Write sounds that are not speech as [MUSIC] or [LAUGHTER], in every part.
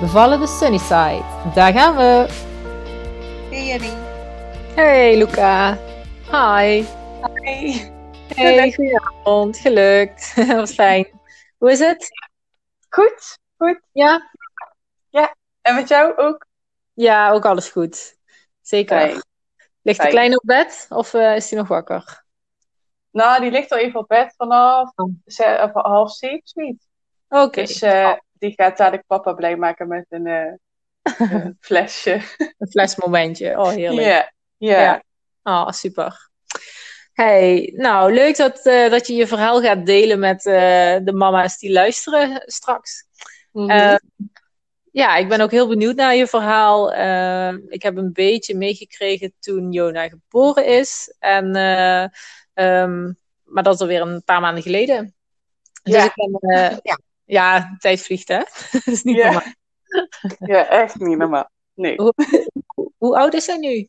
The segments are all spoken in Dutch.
Bevallen de Sunnyside. Daar gaan we. Hey Jenny. Hey Luca. Hi. Hi. Hey, goedenavond. Gelukt. [LAUGHS] Dat was fijn. Hoe is het? Goed, goed. Ja? Ja, en met jou ook? Ja, ook alles goed. Zeker. Fijn. Ligt de Fijn. kleine op bed of eh, is hij nog wakker? Nou, die ligt al even op bed vanaf Oh. ze- of half zeven, zoiets. Oké. Dus eh, die gaat dadelijk papa blij maken met een eh, [LAUGHS] een flesje. Een flesmomentje. Oh, heerlijk. Ja, ja. Ja. Oh, super. Hey, nou, leuk dat, eh, dat je je verhaal gaat delen met eh, de mama's die luisteren straks. Mhm. Eh, ja, ik ben ook heel benieuwd naar je verhaal. Eh, ik heb een beetje meegekregen toen Jona geboren is. En, eh, ehm, maar dat is alweer een paar maanden geleden. Dus Ja. ik ben, ja. Ja, tijd vliegt hè. [LAUGHS] dat is niet Ja. normaal. ja, echt niet normaal. Nee. Hoe, hoe oud is zij nu?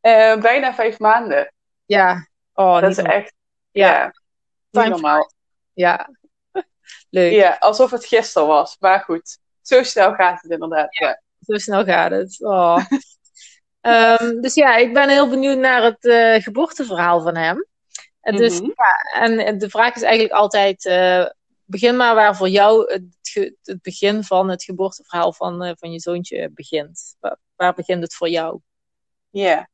Eh, bijna vijf maanden. Ja, oh, Dat is normaal. echt Ja. ja, niet normaal. Ja, [LAUGHS] leuk. Ja, alsof het gisteren was. Maar goed, zo snel gaat het inderdaad. Ja. Zo snel gaat het. Oh. [LAUGHS] Ehm, dus ja, ik ben heel benieuwd naar het eh, geboorteverhaal van hem. En, dus, Mhm. ja, en de vraag is eigenlijk altijd: eh, begin maar waar voor jou het, het begin van het geboorteverhaal van, eh, van je zoontje begint. Waar, waar begint het voor jou? Ja.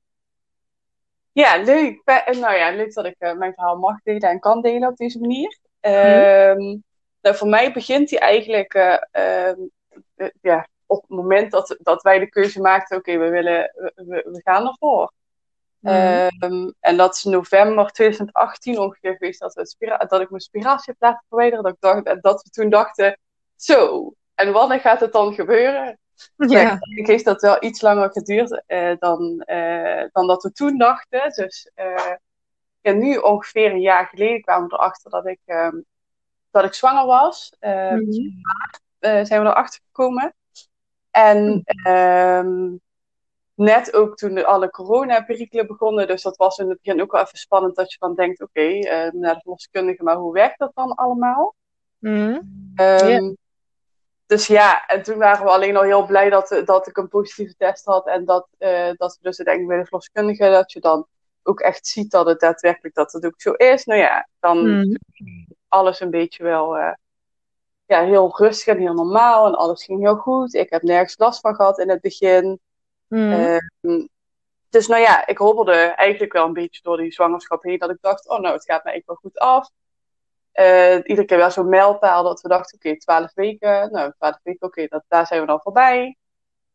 Ja, leuk. Eh, Nou ja, leuk dat ik eh, mijn verhaal mag delen en kan delen op deze manier. Ehm, nou, voor mij begint hij eigenlijk eh, ehm, eh, ja, op het moment dat, dat wij de keuze maakten, oké, we willen, we, we- we gaan ervoor. Ehm, en dat is november 2018 ongeveer geweest dat, we dat ik mijn spiratie heb laten verwijderen. Dat, ik dacht, en dat we toen dachten, zo, en wanneer gaat het dan gebeuren? ja. Eigenlijk heeft dat wel iets langer geduurd eh, dan, eh, dan dat we toen dachten. Dus eh, ja, nu ongeveer een jaar geleden kwamen we erachter dat ik, ehm, dat ik zwanger was. Mhm. eh, zijn we erachter gekomen. En ehm, net ook toen de- alle coronaperikelen begonnen. Dus dat was in het begin ook wel even spannend dat je dan denkt, oké, eh, naar de verloskundige, maar hoe werkt dat dan allemaal? Mhm. Ehm. Dus ja, en toen waren we alleen al heel blij dat, dat ik een positieve test had. En dat, eh, dat we dus uiteindelijk bij de verloskundige, dat je dan ook echt ziet dat het daadwerkelijk dat het ook zo is. Nou ja, dan Mhm. alles een beetje wel eh, ja, heel rustig en heel normaal. En alles ging heel goed. Ik heb nergens last van gehad in het begin. Mhm. Ehm, dus nou ja, ik hobbelde eigenlijk wel een beetje door die zwangerschap heen. Dat ik dacht, oh nou, het gaat me eigenlijk wel goed af. Eh, iedere keer wel zo'n mijlpaal dat we dachten, oké, 12 weken. Nou, 12 weken, oké, dat daar zijn we dan voorbij.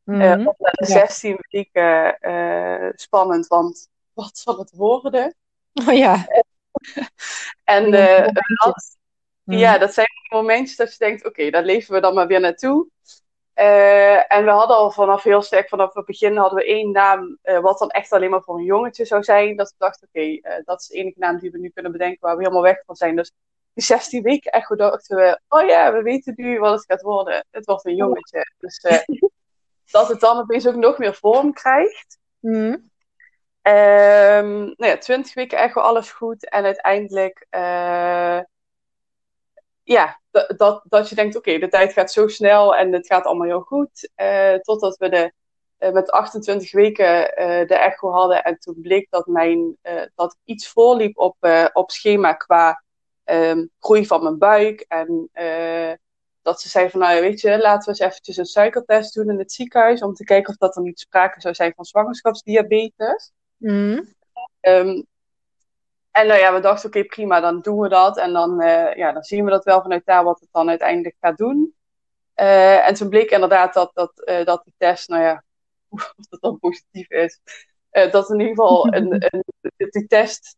Mhm. Eh, op naar de Ja. 16 weken eh, spannend, want wat zal het worden? Oh ja. En momentjes. Mhm. ja, dat zijn momentjes dat je denkt, oké, daar leven we dan maar weer naartoe. Eh, en we hadden al vanaf heel sterk, vanaf het begin hadden we één naam, eh, wat dan echt alleen maar voor een jongetje zou zijn. Dat we dachten, oké, eh, dat is de enige naam die we nu kunnen bedenken waar we helemaal weg van zijn. Dus die 16 weken echo dachten we, oh ja, we weten nu wat het gaat worden. Het wordt een jongetje. Dus [LAUGHS] dat het dan opeens ook nog meer vorm krijgt. Ehm nou ja, 20 weken echo, alles goed. En uiteindelijk, eh, ja, dat, dat, je denkt, oké, de tijd gaat zo snel en het gaat allemaal heel goed. Eh, totdat we de, eh, met 28 weken eh, de echo hadden. En toen bleek dat, mijn, dat iets voorliep op, op schema qua ehm, groei van mijn buik. En dat ze zei van, nou weet je, laten we eens eventjes een suikertest doen in het ziekenhuis. Om te kijken of dat er niet sprake zou zijn van zwangerschapsdiabetes. Mhm. Ehm, en nou ja, we dachten, oké, prima, dan doen we dat. En dan, eh, ja, dan zien we dat wel vanuit daar wat het dan uiteindelijk gaat doen. Eh, en toen bleek inderdaad dat, dat, eh, dat die test, nou ja, [LAUGHS] of dat dan positief is, dat in ieder geval een, [LAUGHS] een, die test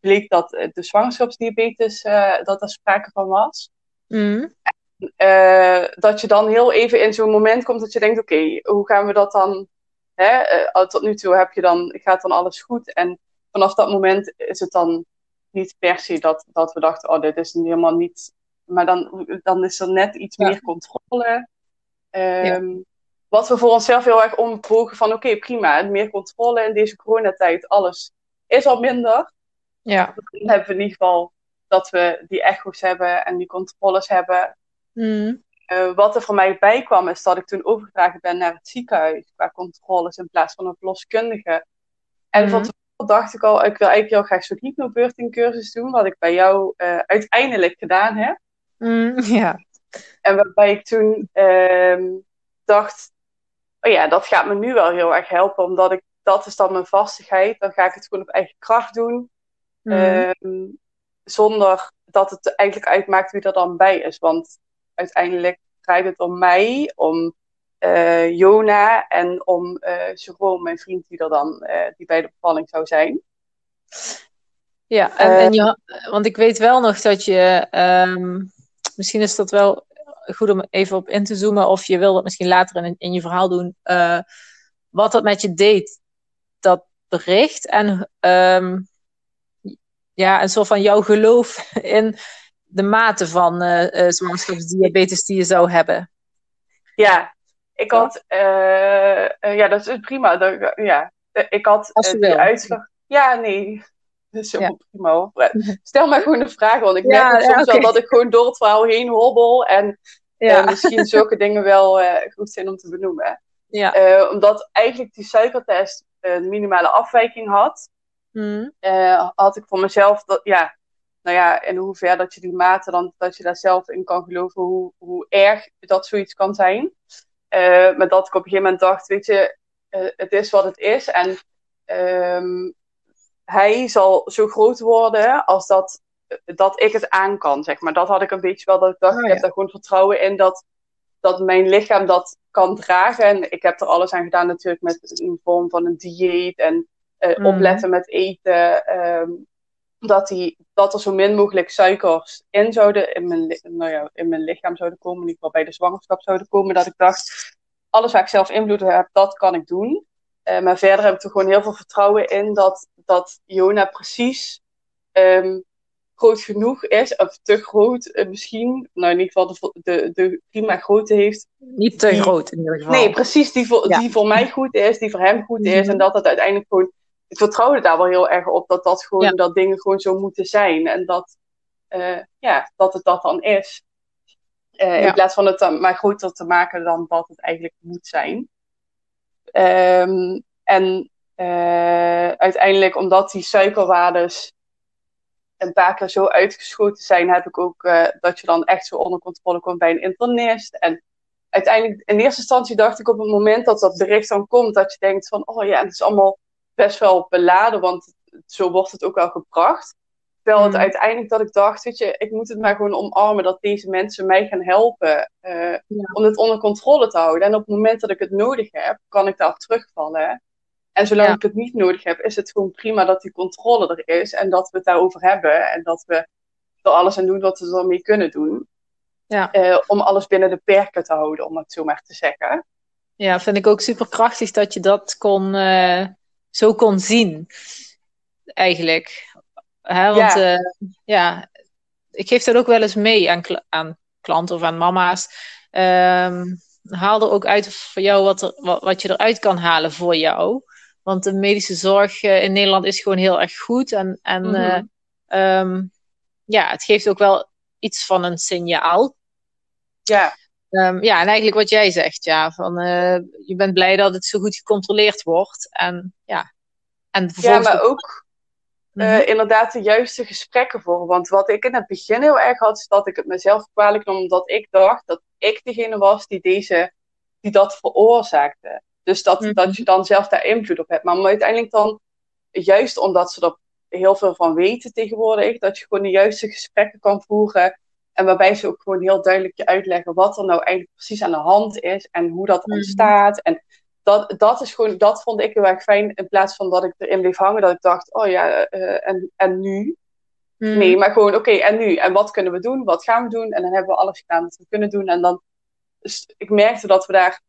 bleek dat de zwangerschapsdiabetes, dat er sprake van was. Uh, dat je dan heel even in zo'n moment komt dat je denkt, oké, hoe gaan we dat dan, hè? Uh, tot nu toe heb je dan, gaat dan alles goed. En vanaf dat moment is het dan niet per se dat, dat we dachten, oh, dit is helemaal niet, maar dan, dan is er net iets meer controle. Um, Wat we voor onszelf heel erg ombogen van, oké, prima, meer controle in deze coronatijd, alles is al minder. Ja. Dan hebben we in ieder geval dat we die echo's hebben en die controles hebben. Mm. Uh, wat er voor mij bij kwam, is dat ik toen overgedragen ben naar het ziekenhuis qua controles in plaats van een verloskundige. En mm. van dacht ik al, ik wil eigenlijk heel graag zo'n hypnobirthing cursus doen, wat ik bij jou uh, uiteindelijk gedaan heb. Mm, [LAUGHS] ja. En waarbij ik toen uh, dacht, oh ja, dat gaat me nu wel heel erg helpen, omdat ik, dat is dan mijn vastigheid. Dan ga ik het gewoon op eigen kracht doen. Mm. zonder dat het eigenlijk uitmaakt wie er dan bij is. Want uiteindelijk draait het om mij, om uh, Jona en om uh, Jerome, mijn vriend, die er dan uh, die bij de bevalling zou zijn. Ja, en, en je, want ik weet wel nog dat je, um, misschien is dat wel goed om even op in te zoomen, of je wil dat misschien later in, in je verhaal doen, wat dat met je deed, dat bericht. En um, ja, een soort van jouw geloof [LAUGHS] in de mate van zwangerschapsdiabetes die je zou hebben? Ja, ik had, uh, ja, dat is prima. Dat, ja, ik had die uitslag. Ja, nee. [LAUGHS] Dat is helemaal ja. prima hoor. Stel maar gewoon een vraag, want ik merk soms okay. wel dat ik gewoon door het verhaal heen hobbel. En ja. misschien zulke dingen wel goed zijn om te benoemen. Ja. omdat eigenlijk die suikertest een minimale afwijking had. Mm. had ik voor mezelf, dat, ja, nou ja, in hoeverre dat je die mate dan, dat je daar zelf in kan geloven, hoe, hoe erg dat zoiets kan zijn. Uh, maar dat ik op een gegeven moment dacht, weet je, uh, het is wat het is. En um, hij zal zo groot worden als dat, dat ik het aan kan, zeg maar. Dat had ik een beetje wel, dat ik dacht, oh, ja. ik heb daar gewoon vertrouwen in dat, dat mijn lichaam dat kan dragen. En ik heb er alles aan gedaan natuurlijk met in vorm van een dieet en uh, mm. opletten met eten. Um, dat, die, dat er zo min mogelijk suikers in zouden, in mijn, nou ja, in mijn lichaam zouden komen, in ieder geval bij de zwangerschap zouden komen, dat ik dacht, alles waar ik zelf invloed op heb, dat kan ik doen. Uh, maar verder heb ik er gewoon heel veel vertrouwen in dat, dat Jona precies um, groot genoeg is, of te groot uh, misschien, nou in ieder geval de, de, de prima grootte heeft. Niet te die, groot in ieder geval. Nee, precies, die voor, ja. die voor mij goed is, die voor hem goed is, mm-hmm. en dat het uiteindelijk gewoon ik vertrouwde daar wel heel erg op dat dat gewoon, ja. dat dingen gewoon zo moeten zijn. En dat, uh, ja, dat het dat dan is. Uh, ja. In plaats van het dan maar groter te maken dan wat het eigenlijk moet zijn. Um, en uh, uiteindelijk, omdat die suikerwaardes een paar keer zo uitgeschoten zijn, heb ik ook dat je dan echt zo onder controle komt bij een internist. En uiteindelijk, in eerste instantie dacht ik op het moment dat dat bericht dan komt, dat je denkt van, oh ja, het is allemaal best wel beladen, want zo wordt het ook wel gebracht. Terwijl het mm. uiteindelijk dat ik dacht, weet je, ik moet het maar gewoon omarmen dat deze mensen mij gaan helpen uh, ja. om het onder controle te houden. En op het moment dat ik het nodig heb, kan ik daarop terugvallen. En zolang ja. ik het niet nodig heb, is het gewoon prima dat die controle er is en dat we het daarover hebben en dat we er alles aan doen wat we ermee kunnen doen. Ja. Uh, om alles binnen de perken te houden, om het zo maar te zeggen. Ja, vind ik ook super krachtig dat je dat kon, uh, zo kon zien. Eigenlijk. Hè, want ja. Uh, ja, ik geef dat ook wel eens mee aan, aan klanten of aan mama's. Um, haal er ook uit voor jou wat, er, wat, wat, je eruit kan halen voor jou. Want de medische zorg uh, in Nederland is gewoon heel erg goed. En, en mm -hmm. uh, um, ja, het geeft ook wel iets van een signaal. Ja. Um, ja, en eigenlijk wat jij zegt, ja, van uh, je bent blij dat het zo goed gecontroleerd wordt. En ja, en ja maar ook mm -hmm. uh, inderdaad de juiste gesprekken voor. Want wat ik in het begin heel erg had, is dat ik het mezelf kwalijk nam, omdat ik dacht dat ik degene was die, deze, die dat veroorzaakte. Dus dat, mm -hmm. dat je dan zelf daar invloed op hebt. Maar uiteindelijk dan, juist omdat ze er heel veel van weten tegenwoordig, dat je gewoon de juiste gesprekken kan voeren en waarbij ze ook gewoon heel duidelijk je uitleggen wat er nou eigenlijk precies aan de hand is en hoe dat mm. ontstaat. En dat, dat is gewoon, dat vond ik heel erg fijn. In plaats van dat ik erin bleef hangen, dat ik dacht, oh ja, uh, en, en nu? Mm. Nee, maar gewoon, oké, en nu? En wat kunnen we doen? Wat gaan we doen? En dan hebben we alles gedaan wat we kunnen doen. En dan, dus ik merkte dat we daar,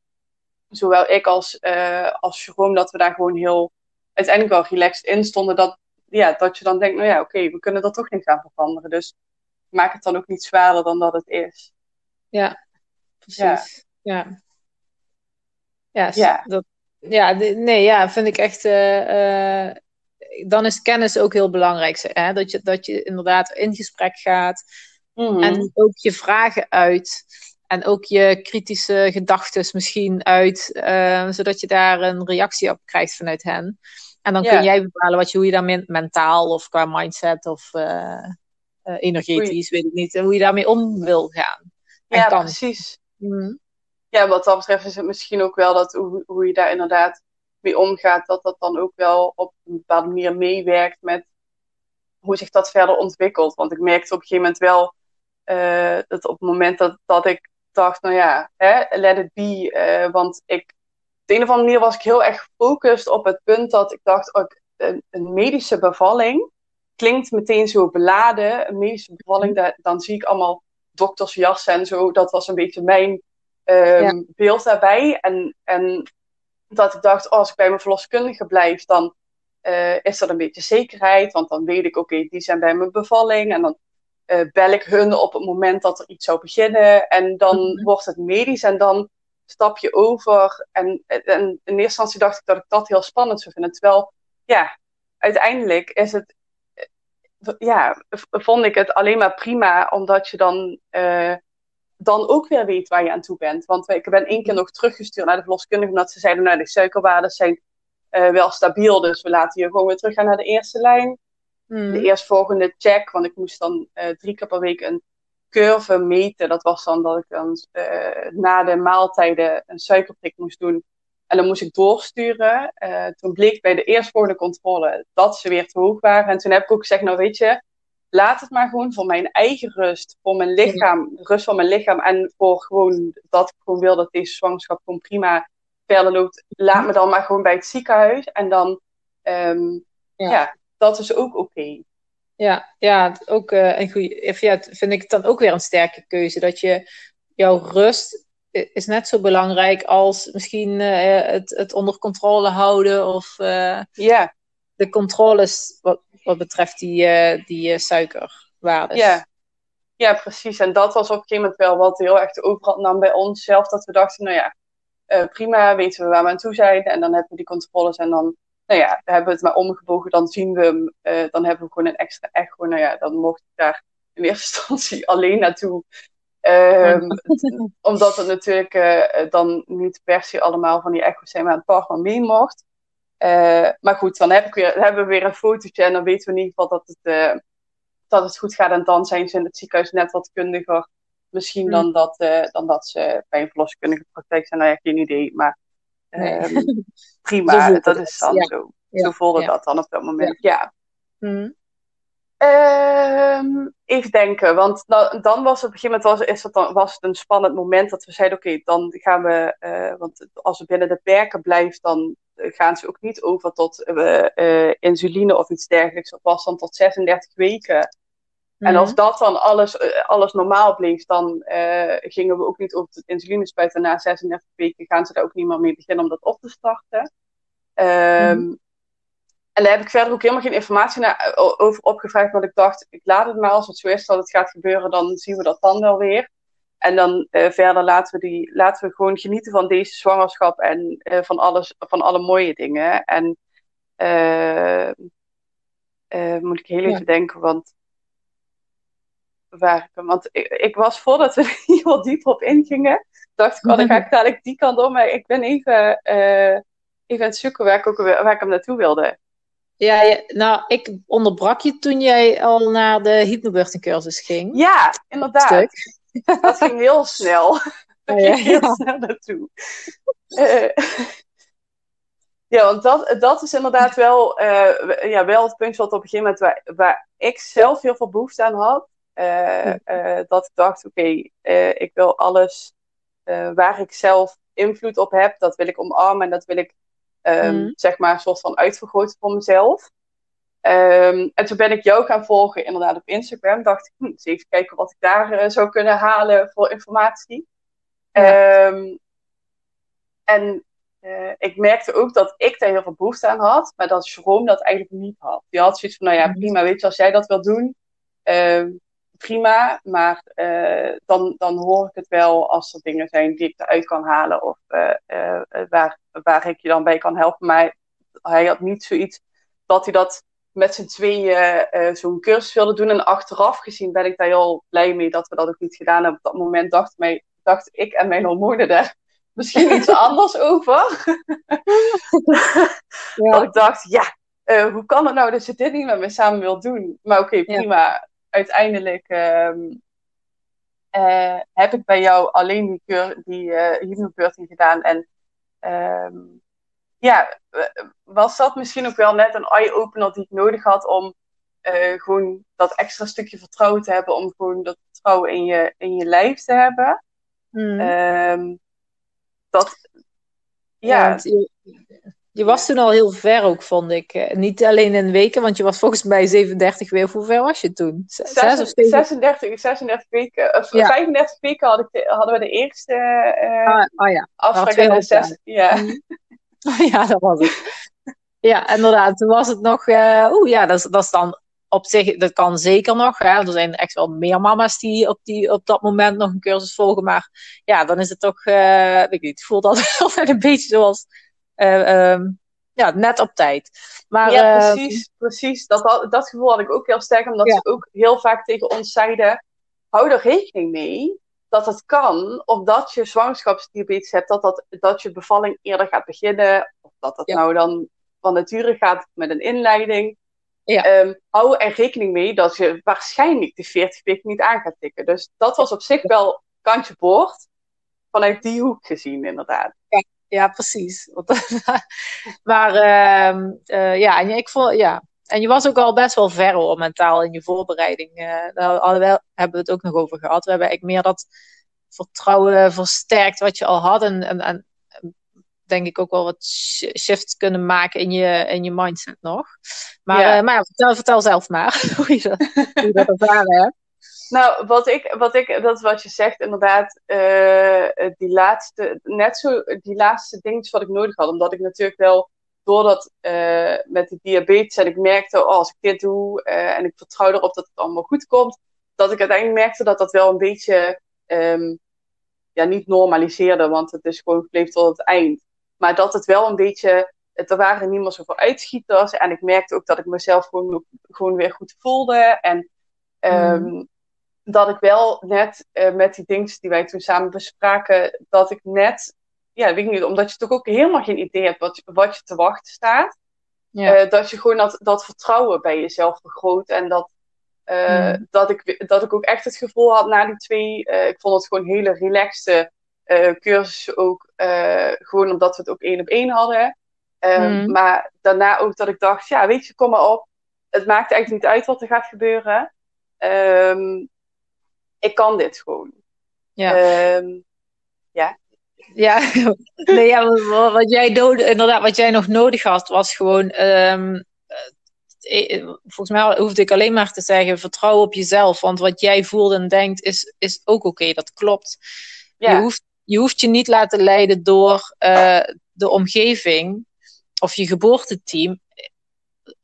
zowel ik als, uh, als Jerome, dat we daar gewoon heel, uiteindelijk wel relaxed in stonden. Dat, ja, dat je dan denkt, nou ja, oké, we kunnen er toch niet gaan veranderen. Dus maak het dan ook niet zwaarder dan dat het is. Ja, precies. Ja. Ja, ja. Dat, ja nee, ja, vind ik echt. Uh, uh, dan is kennis ook heel belangrijk. Hè? Dat, je, dat je inderdaad in gesprek gaat mm en ook je vragen uit. En ook je kritische gedachten misschien uit, uh, zodat je daar een reactie op krijgt vanuit hen. En dan kun jij bepalen wat je, hoe je daar mentaal of qua mindset of energetisch, weet ik niet, hoe je daarmee om wil gaan. ja, precies. Mm ja, wat dat betreft is het misschien ook wel dat hoe, hoe je daar inderdaad mee omgaat, dat dat dan ook wel op een bepaalde manier meewerkt met hoe zich dat verder ontwikkelt. Want ik merkte op een gegeven moment wel uh, dat op het moment dat, dat ik dacht, nou ja, hè, let it be. Uh, want ik, op de een of andere manier was ik heel erg gefocust op het punt dat ik dacht, oh, een, een, medische bevalling klinkt meteen zo beladen. Een medische bevalling, dat, dan zie ik allemaal doktersjassen en zo. Dat was een beetje mijn um, beeld daarbij. En, en dat ik dacht, oh, als ik bij mijn verloskundige blijf, dan uh, is er een beetje zekerheid. Want dan weet ik, oké, die zijn bij mijn bevalling. En dan uh, bel ik hun op het moment dat er iets zou beginnen. En dan mhm. wordt het medisch en dan stap je over. En, en in eerste instantie dacht ik dat ik dat heel spannend zou vinden. Terwijl, ja, uiteindelijk is het, ja, vond ik het alleen maar prima, omdat je dan uh, dan ook weer weet waar je aan toe bent. Want ik ben één keer nog teruggestuurd naar de verloskundige, omdat ze zeiden, nou, de suikerwaarden zijn uh, wel stabiel, dus we laten je gewoon weer teruggaan naar de eerste lijn. Hmm. De eerstvolgende check, want ik moest dan uh, drie keer per week een curve meten. Dat was dan dat ik dan na de maaltijden een suikerprik moest doen. En dan moest ik doorsturen. toen bleek bij de eerstvolgende controle dat ze weer te hoog waren. En toen heb ik ook gezegd, nou weet je, laat het maar gewoon voor mijn eigen rust, voor mijn lichaam, rust van mijn lichaam en voor gewoon dat ik gewoon wil dat deze zwangerschap gewoon prima verder loopt. Laat me dan maar gewoon bij het ziekenhuis en dan, um, ja. dat is ook oké. Ja, ja, ook uh, een goede. Ja, vind ik dan ook weer een sterke keuze. Dat je jouw rust is net zo belangrijk als misschien uh, het, het onder controle houden of uh, ja. de controles wat, wat betreft die, uh, die suikerwaardes. Ja. ja, precies. En dat was op een gegeven moment wel wat heel erg de overhand nam bij ons zelf. Dat we dachten, nou ja, prima, weten we waar we aan toe zijn. En dan hebben we die controles en dan, nou ja, hebben we het maar omgebogen. Dan zien we hem, dan hebben we gewoon een extra echo. Nou ja, dan mocht ik daar in eerste instantie [LAUGHS] alleen naartoe. Um, [LAUGHS] omdat het natuurlijk dan niet per se allemaal van die echo's zijn, maar een partner mee mocht. Uh, maar goed, dan, heb ik weer, hebben we weer een fotootje en dan weten we in ieder geval dat het, uh, dat het goed gaat. En dan zijn ze in het ziekenhuis net wat kundiger misschien dan, hmm. dat, dan dat ze bij een verloskundige praktijk zijn. Nou ja, geen idee, maar um, [LAUGHS] prima, dat is dan zo. Zo voelde dat dan op dat moment, ja. Hmm. Um, even denken, want dan, dan was het op een gegeven moment was, is dan, was het een spannend moment dat we zeiden: Oké, dan gaan we, uh, want als het binnen de perken blijft, dan gaan ze ook niet over tot uh, uh, insuline of iets dergelijks. Dat was dan tot 36 weken. Mm. En mhm. als dat dan alles, alles normaal bleef, dan gingen we ook niet over het insulinespuiten. Na 36 weken gaan ze daar ook niet meer mee beginnen om dat op te starten. Um, mm. En daar heb ik verder ook helemaal geen informatie naar, over opgevraagd. Want ik dacht, ik laat het maar als het zo is dat het gaat gebeuren, dan zien we dat dan wel weer. En dan uh, verder laten we, die, laten we gewoon genieten van deze zwangerschap en uh, van, alles, van alle mooie dingen. En uh, moet ik heel even ja. denken, want waar want ik, ik, was voordat we [LAUGHS] hier wat dieper op ingingen, dacht ik, oh, dan ga ik dadelijk die kant om. Maar ik ben even, even aan het zoeken waar ik, ook, waar ik hem naartoe wilde. Ja, nou, ik onderbrak je toen jij al naar de hypnobirthing cursus ging. Ja, inderdaad. Dat ging heel snel. [LAUGHS] [LAUGHS] Dat ging heel snel naartoe. Uh, ja, want dat, dat is inderdaad wel, uh, ja, wel het punt wat op een gegeven moment waar, waar ik zelf heel veel behoefte aan had. Uh, dat ik dacht, oké, okay, ik wil alles waar ik zelf invloed op heb, dat wil ik omarmen en dat wil ik um, mm. zeg maar, een soort van uitvergroten voor mezelf. Ehm, en toen ben ik jou gaan volgen, inderdaad, op Instagram. Dacht ik, hm, eens even kijken wat ik daar uh, zou kunnen halen voor informatie. Ehm, en uh, ik merkte ook dat ik daar heel veel behoefte aan had, maar dat Jerome dat eigenlijk niet had. Die had zoiets van, nou ja, mhm. prima, weet je, als jij dat wil doen, prima. Maar uh, dan, dan hoor ik het wel als er dingen zijn die ik eruit kan halen of waar, waar ik je dan bij kan helpen. Maar hij had niet zoiets dat hij dat met z'n tweeën zo'n cursus wilde doen. En achteraf gezien ben ik daar heel blij mee dat we dat ook niet gedaan hebben. Op dat moment dacht, mij, dacht ik en mijn hormonen daar [LAUGHS] misschien iets [LAUGHS] anders over. ja. Dat ik dacht, ja, uh, hoe kan het nou dat je dit niet met me samen wil doen? Maar oké, okay, prima. Uiteindelijk um, uh, heb ik bij jou alleen die, keur, die hypnobirthing gedaan. En um, ja, was dat misschien ook wel net een eye-opener die ik nodig had om gewoon dat extra stukje vertrouwen te hebben. Om gewoon dat vertrouwen in je, in je lijf te hebben. Mm. Um, dat, ja. Je, was toen al heel ver ook, vond ik. Eh, niet alleen in weken, want je was volgens mij 37 weken. Hoe ver was je toen? 6 of 36, 36 weken. Of ja. 35 weken had ik hadden we de eerste uh, ah, oh ja. afspraak. En zes, ja. Mm. [LAUGHS] Oh ja, dat was het. ja, inderdaad. Toen was het nog... Uh, Oeh, ja, dat is, dat is dan op zich, dat kan zeker nog. Hè. Er zijn echt wel meer mama's die op, die op dat moment nog een cursus volgen. Maar ja, dan is het toch, uh, weet ik niet, voelt dat [LAUGHS] altijd een beetje zoals, uh, um, ja, net op tijd. Maar, ja, eh, precies, precies. Dat, dat gevoel had ik ook heel sterk, omdat ze ook heel vaak tegen ons zeiden, hou er rekening mee dat het kan, omdat je zwangerschapsdiabetes hebt, dat, dat, dat je bevalling eerder gaat beginnen. Of dat dat nou dan van nature gaat met een inleiding. Ja. Um, hou er rekening mee dat je waarschijnlijk de 40 weken niet aan gaat tikken. Dus dat was op zich wel kantje boord. Vanuit die hoek gezien, inderdaad. Ja, ja precies. [LAUGHS] maar uh, ja, en ik vond, ja. En je was ook al best wel ver hoor, mentaal in je voorbereiding. Uh, daar hebben we het ook nog over gehad. We hebben eigenlijk meer dat vertrouwen versterkt wat je al had. En, en, en denk ik ook wel wat shifts kunnen maken in je, in je mindset nog. Maar ja, uh, maar ja, vertel, vertel zelf maar [LAUGHS] hoe je dat, hoe je dat ervaren hebt. Nou, wat ik, wat ik, dat wat je zegt, inderdaad, uh, die laatste, net zo die laatste dingetjes wat ik nodig had. Omdat ik natuurlijk wel, doordat uh, met de diabetes, en ik merkte, oh, als ik dit doe, en ik vertrouw erop dat het allemaal goed komt, dat ik uiteindelijk merkte dat dat wel een beetje, um, ja, niet normaliseerde, want het is gewoon gebleven tot het eind. Maar dat het wel een beetje, er waren niet meer zoveel uitschieters. En ik merkte ook dat ik mezelf gewoon, gewoon weer goed voelde. En um, dat ik wel net uh, met die dingen die wij toen samen bespraken, dat ik net, ja, weet ik niet, omdat je toch ook helemaal geen idee hebt wat, wat je te wachten staat. Ja. Uh, dat je gewoon dat, dat vertrouwen bij jezelf vergroot. En dat, uh, mm. dat, ik, dat ik ook echt het gevoel had na die twee. ik vond het gewoon hele relaxte cursussen ook. Gewoon omdat we het ook één op één hadden. Um, Maar daarna ook dat ik dacht, ja, weet je, kom maar op. Het maakt eigenlijk niet uit wat er gaat gebeuren. Um, ik kan dit gewoon. Ja. Um, ja. Ja, [LAUGHS] nee, ja wat, jij nodig, inderdaad, wat jij nog nodig had, was gewoon. Um, volgens mij hoefde ik alleen maar te zeggen: vertrouw op jezelf. Want wat jij voelt en denkt, is, is ook oké, dat klopt. Ja. Je hoeft je hoeft je niet laten leiden door uh, de omgeving of je geboorteteam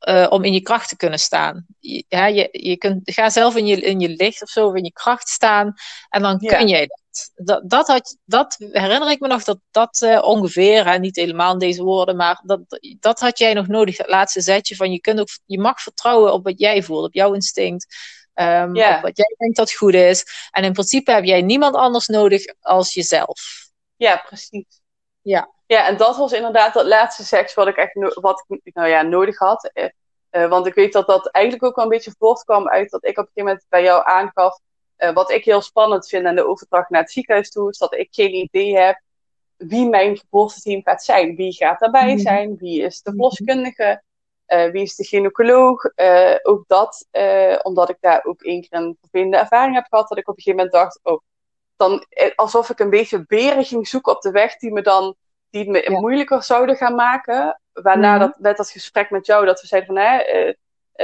uh, om in je kracht te kunnen staan. Je, ja, je, je kunt, ga zelf in je, in je licht of zo, of in je kracht staan en dan kun jij dat. Dat, dat, had, dat herinner ik me nog, dat dat uh, ongeveer, hè, niet helemaal in deze woorden, maar dat, dat had jij nog nodig, dat laatste zetje van je, kunt ook, je mag vertrouwen op wat jij voelt, op jouw instinct. Um, yeah. wat jij denkt dat goed is. En in principe heb jij niemand anders nodig als jezelf. Ja, precies. Ja. Ja, en dat was inderdaad dat laatste seks wat ik echt wat ik, nou ja, nodig had. Uh, uh, want ik weet dat dat eigenlijk ook wel een beetje voortkwam uit dat ik op een gegeven moment bij jou aangaf. Uh, wat ik heel spannend vind aan de overdracht naar het ziekenhuis toe, is dat ik geen idee heb wie mijn geboorteteam gaat zijn. Wie gaat daarbij mhm. zijn? Wie is de mhm. verloskundige? Uh, wie is de gynaecoloog? Ook dat, omdat ik daar ook één keer een vervelende ervaring heb gehad, dat ik op een gegeven moment dacht, oh, dan alsof ik een beetje beren ging zoeken op de weg die me dan, die me ja. moeilijker zouden gaan maken. Waarna -hmm. dat, met dat gesprek met jou, dat we zeiden van, hè,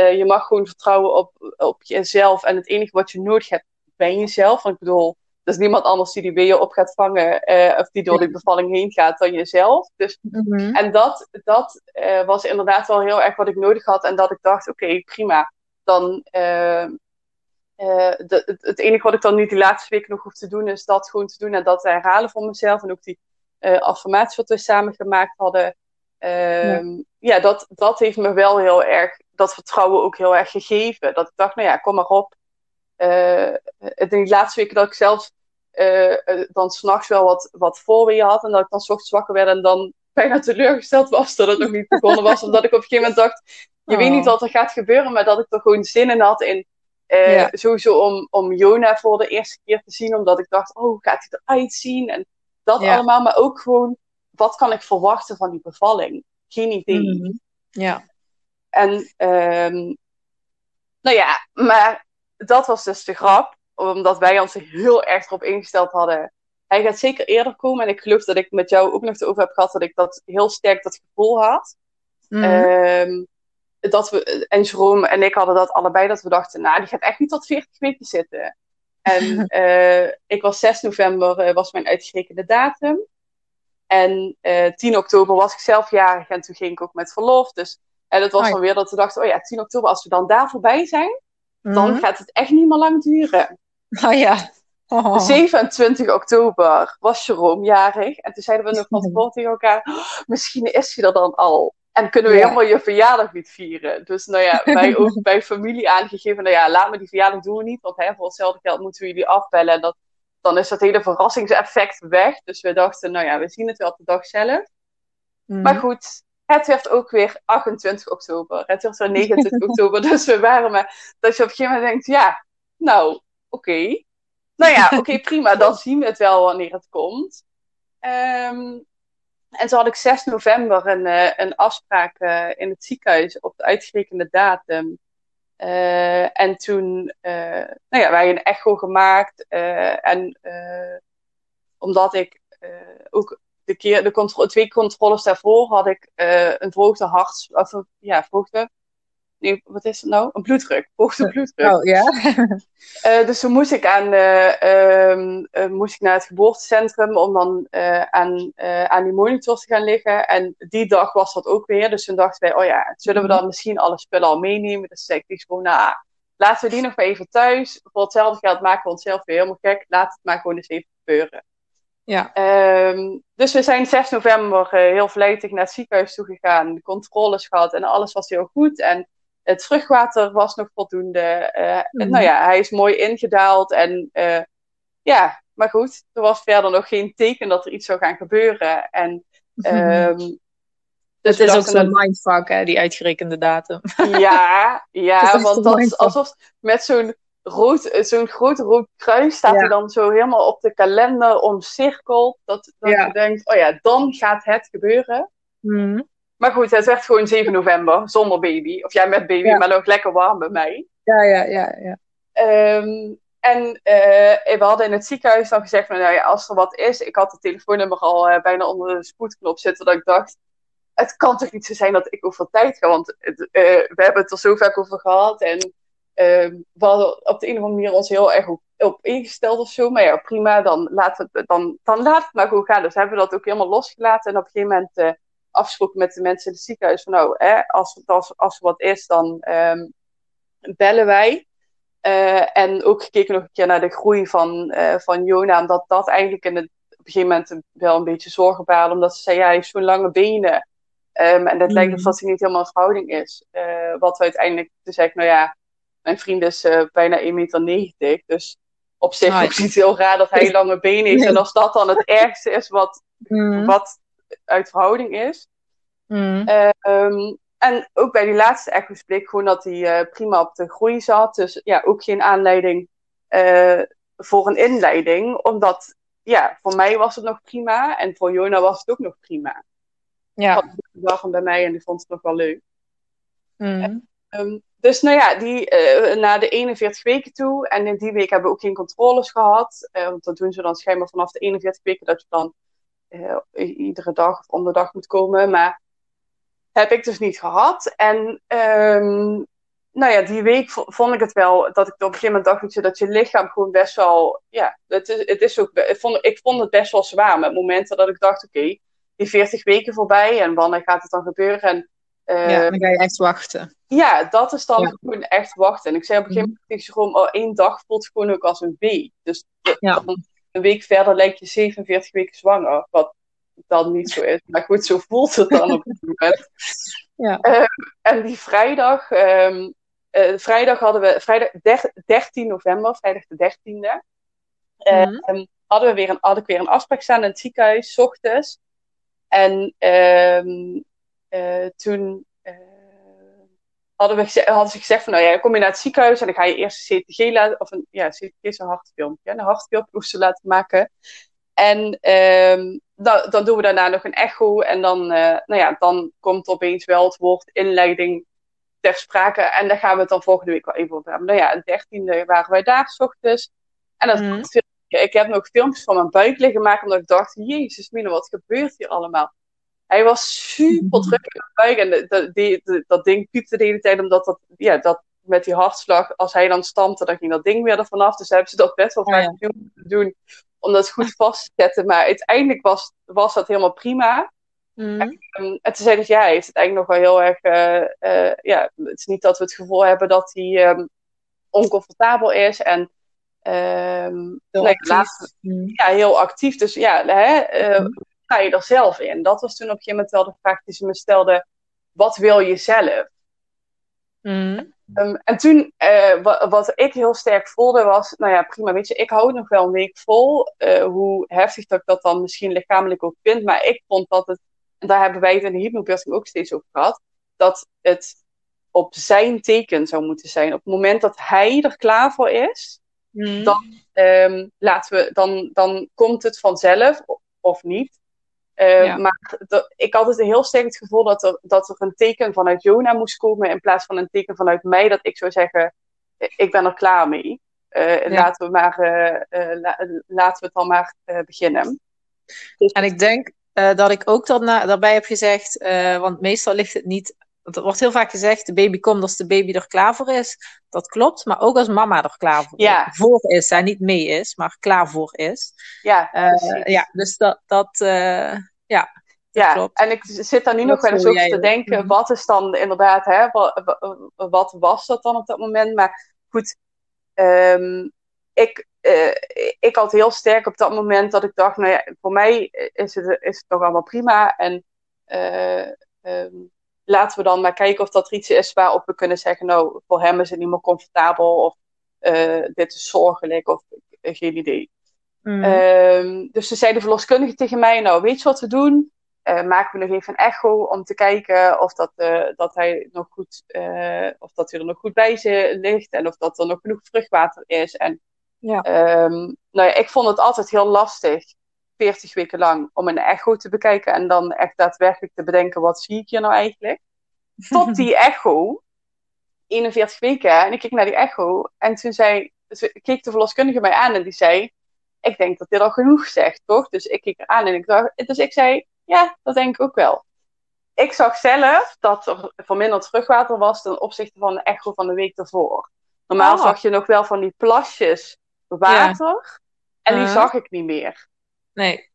je mag gewoon vertrouwen op, op jezelf. En het enige wat je nodig hebt, ben jezelf. Want ik bedoel, er is niemand anders die die weer je op gaat vangen. of die door die bevalling heen gaat dan jezelf. Dus, mhm. En dat, dat was inderdaad wel heel erg wat ik nodig had. En dat ik dacht, oké, prima. Dan uh, de, het, enige wat ik dan nu die laatste weken nog hoef te doen, is dat gewoon te doen en dat te herhalen voor mezelf. En ook die uh, affirmaties wat we samen gemaakt hadden. Uh, ja, ja dat, dat heeft me wel heel erg, dat vertrouwen ook heel erg gegeven. Dat ik dacht, nou ja, kom maar op. Uh, in die laatste weken dat ik zelfs dan s'nachts wel wat, wat voorweer had. En dat ik dan s ochtends wakker werd en dan bijna teleurgesteld was dat het nog niet begonnen was. [LAUGHS] omdat ik op een gegeven moment dacht, je weet niet oh. wat er gaat gebeuren, maar dat ik er gewoon zin in had in uh, Sowieso om, om Jona voor de eerste keer te zien, omdat ik dacht, oh, hoe gaat hij eruit zien? En dat allemaal, maar ook gewoon, wat kan ik verwachten van die bevalling? Geen idee. Mhm. Ja. En, um, nou ja, maar dat was dus de grap, omdat wij ons heel erg erop ingesteld hadden. Hij gaat zeker eerder komen. En ik geloof dat ik met jou ook nog over heb gehad dat ik dat heel sterk dat gevoel had. Mm dat we, en Jerome en ik hadden dat allebei, dat we dachten, nou, die gaat echt niet tot 40 weken zitten. En uh, [LAUGHS] ik was 6 november, uh, was mijn uitgerekende datum. En uh, eh, 10 oktober was ik zelf jarig en toen ging ik ook met verlof. Dus, en het was dan weer dat we dachten, oh ja, 10 oktober, als we dan daar voorbij zijn, dan mhm. gaat het echt niet meer lang duren. Oh ja. Oh. 27 oktober was Jerome jarig. En toen zeiden we nog van tevoren tegen elkaar, oh, misschien is hij er dan al. En kunnen we helemaal je verjaardag niet vieren. Dus nou ja, [LAUGHS] wij ook bij familie aangegeven, nou ja, laat me die verjaardag doen we niet. Want hè, voor hetzelfde geld moeten we jullie afbellen. En dat, dan is dat hele verrassingseffect weg. Dus we dachten, nou ja, we zien het wel op de dag zelf. Mhm. Maar goed, het werd ook weer 28 oktober. Het werd weer 29 [LAUGHS] oktober. Dus we waren maar, dat je op een gegeven moment denkt, ja, nou, oké. Nou ja, oké, prima. Dan zien we het wel wanneer het komt. Um, en zo had ik 6 november een, uh, een afspraak uh, in het ziekenhuis op de uitgerekende datum. Uh, en toen, nou ja, wij een echo gemaakt. en omdat ik ook de, keer, de contro twee controles daarvoor had ik een verhoogde hart, of ja, verhoogde nee, wat is het nou? Een bloeddruk, hoogte bloeddruk. Oh, ja. uh, [LAUGHS] dus toen moest ik, aan, uh, uh, moest ik naar het geboortecentrum om dan aan, aan die monitors te gaan liggen. En die dag was dat ook weer. Dus toen dachten wij, oh ja, zullen we dan misschien alle spullen al meenemen? Dus zei ik gewoon, nou, laten we die nog maar even thuis. Voor hetzelfde geld maken we onszelf weer helemaal gek. Laat het maar gewoon eens even gebeuren. Ja. Um, dus we zijn 6 november heel vlijtig naar het ziekenhuis toe gegaan. De controles gehad en alles was heel goed. En het vruchtwater was nog voldoende. Uh, Nou ja, hij is mooi ingedaald. En uh, ja, maar goed, er was verder nog geen teken dat er iets zou gaan gebeuren. En, um, dus het is ook zo'n mindfuck, hè, die uitgerekende datum. [LAUGHS] Ja, ja want dat is alsof met zo'n rood, zo'n groot rood kruis staat ja. hij dan zo helemaal op de kalender omcirkeld. Dat, dat ja. je denkt, oh ja, dan gaat het gebeuren. Mm. Maar goed, het werd gewoon 7 november, zonder baby. Of ja, met baby, maar nog lekker warm bij mij. Ja, ja, ja. ja. Um, en uh, we hadden in het ziekenhuis dan gezegd, nou ja, als er wat is, ik had het telefoonnummer al uh, bijna onder de spoedknop zitten, dat ik dacht, het kan toch niet zo zijn dat ik over tijd ga, want uh, we hebben het er zo vaak over gehad en ehm, we hadden op de een of andere manier ons heel erg op, op ingesteld of zo, maar ja, prima, dan laat het, dan, dan laat het maar goed gaan. Dus hebben we dat ook helemaal losgelaten en op een gegeven moment afgesproken met de mensen in het ziekenhuis van nou, hè, als, als, als er wat is, dan um, bellen wij. Uh, en ook gekeken nog een keer naar de groei van, uh, van Jona, omdat dat eigenlijk in het, op een gegeven moment wel een beetje zorgen baarde, omdat ze zei, ja, hij heeft zo'n lange benen. Um, en dat mm. lijkt alsof hij niet helemaal in verhouding is. Uh, wat we uiteindelijk, toen zei ik, nou ja, mijn vriend is bijna 1,90 meter, dus op zich nice. is het niet heel raar dat hij [LAUGHS] lange benen heeft. En als dat dan het [LAUGHS] ergste is wat, mm. wat uit verhouding is. Mm. Um, en ook bij die laatste echo's bleek gewoon dat hij uh, prima op de groei zat. Dus ja, ook geen aanleiding uh, voor een inleiding. Omdat, ja, voor mij was het nog prima. En voor Jona was het ook nog prima. Ja. Had bij mij en die vond het nog wel leuk. Mm. Um, dus nou ja, die, uh, na de 41 weken toe. En in die week hebben we ook geen controles gehad. want dat doen ze dan schijnbaar vanaf de 41 weken. Dat je dan uh, iedere dag of om de dag moet komen. Maar heb ik dus niet gehad. En um, nou ja, die week vond ik het wel dat ik op een gegeven moment dacht dat je, lichaam gewoon best wel, ja, het is, het is ook, ik vond, ik vond het best wel zwaar met momenten dat ik dacht, oké, die 40 weken voorbij en wanneer gaat het dan gebeuren? En, uh, ja, dan ga je echt wachten. Ja, dat is dan gewoon echt wachten. En ik zei op een gegeven moment tegen gewoon, oh, één dag voelt gewoon ook als een week. Dus ja. Een week verder lijkt je 47 weken zwanger, wat dan niet zo is. Maar goed, zo voelt het dan op het moment. [LAUGHS] Ja. Uh, en die vrijdag, um, uh, vrijdag hadden we, vrijdag 13 november, vrijdag de 13e, mm hadden we weer een, had ik weer een afspraak staan in het ziekenhuis, s ochtends. En um, toen hadden, we hadden ze gezegd van, nou ja, kom je naar het ziekenhuis en dan ga je eerst een CTG laten, of een, ja, CTG is een hartfilmpje, een hartfilmpje laten maken. En um, dan, dan doen we daarna nog een echo en dan, uh, nou ja, dan komt opeens wel het woord inleiding ter sprake. En daar gaan we het dan volgende week wel even over hebben. Nou ja, de dertiende waren wij daar s ochtends. En dat mm. ik heb nog filmpjes van mijn buik liggen maken, omdat ik dacht, jezus mine, wat gebeurt hier allemaal? Hij was super druk in mijn buik en de, de, dat ding piepte de hele tijd, omdat dat, ja, dat met die hartslag, als hij dan stampte, dan ging dat ding weer ervan af. Dus hebben ze dat best wel vaak ja. doen om dat goed vast te zetten. Maar uiteindelijk was, was dat helemaal prima. Mm. En, um, en toen zei ja, hij heeft het eigenlijk nog wel heel erg, uh, uh, ja, het is niet dat we het gevoel hebben dat hij um, oncomfortabel is en um, heel, nee. Mm. ja, heel actief. Dus ja, hè, uh, mm. Ga je er zelf in? Dat was toen op een gegeven moment wel de vraag die ze me stelde, wat wil je zelf? Mm. Um, en toen, uh, wat, wat, ik heel sterk voelde was, nou ja, prima, weet je, ik hou het nog wel een week vol. Uh, hoe heftig dat ik dat dan misschien lichamelijk ook vind. Maar ik vond dat het, en daar hebben wij het in de hypnobirthing ook steeds over gehad, dat het op zijn teken zou moeten zijn. Op het moment dat hij er klaar voor is, mm. dan, um, laten we, dan, dan komt het vanzelf, of niet. Uh, Maar ik had het heel sterk het gevoel dat er, dat er een teken vanuit Jona moest komen in plaats van een teken vanuit mij dat ik zou zeggen, ik ben er klaar mee. Uh, laten, we maar, uh, la, laten we het dan maar beginnen. Dus... En ik denk dat ik ook dat daarbij heb gezegd, want meestal ligt het niet er wordt heel vaak gezegd, de baby komt als de baby er klaar voor is. Dat klopt, maar ook als mama er klaar voor, ja. voor is. Hij niet mee is, maar klaar voor is. Ja, uh, ja dus dat, dat uh, ja, ja, klopt. en ik zit daar nu nog wel eens over te denken, mhm. wat is dan inderdaad, hè, wat, wat, was dat dan op dat moment? Maar goed, um, ik, uh, ik had heel sterk op dat moment dat ik dacht, nou ja, voor mij is het, is het toch allemaal prima. En um, laten we dan maar kijken of dat er iets is waarop we kunnen zeggen, nou, voor hem is het niet meer comfortabel of uh, dit is zorgelijk of uh, geen idee. Mm. Um, dus ze zei de verloskundige tegen mij, nou, weet je wat we doen? Uh, maken we nog even een echo om te kijken of dat, dat hij nog goed, of dat hij er nog goed bij ligt en of dat er nog genoeg vruchtwater is. En ja. Um, nou ja, ik vond het altijd heel lastig 40 weken lang om een echo te bekijken en dan echt daadwerkelijk te bedenken wat zie ik hier nou eigenlijk. [LAUGHS] Tot die echo, 41 weken, en ik keek naar die echo en toen zei, keek de verloskundige mij aan en die zei, ik denk dat dit al genoeg zegt, toch? Dus ik keek eraan en ik dacht, dus ik zei, ja, dat denk ik ook wel. Ik zag zelf dat er verminderd vruchtwater was ten opzichte van de echo van de week ervoor. Normaal oh. zag je nog wel van die plasjes water. En die zag ik niet meer. Nee.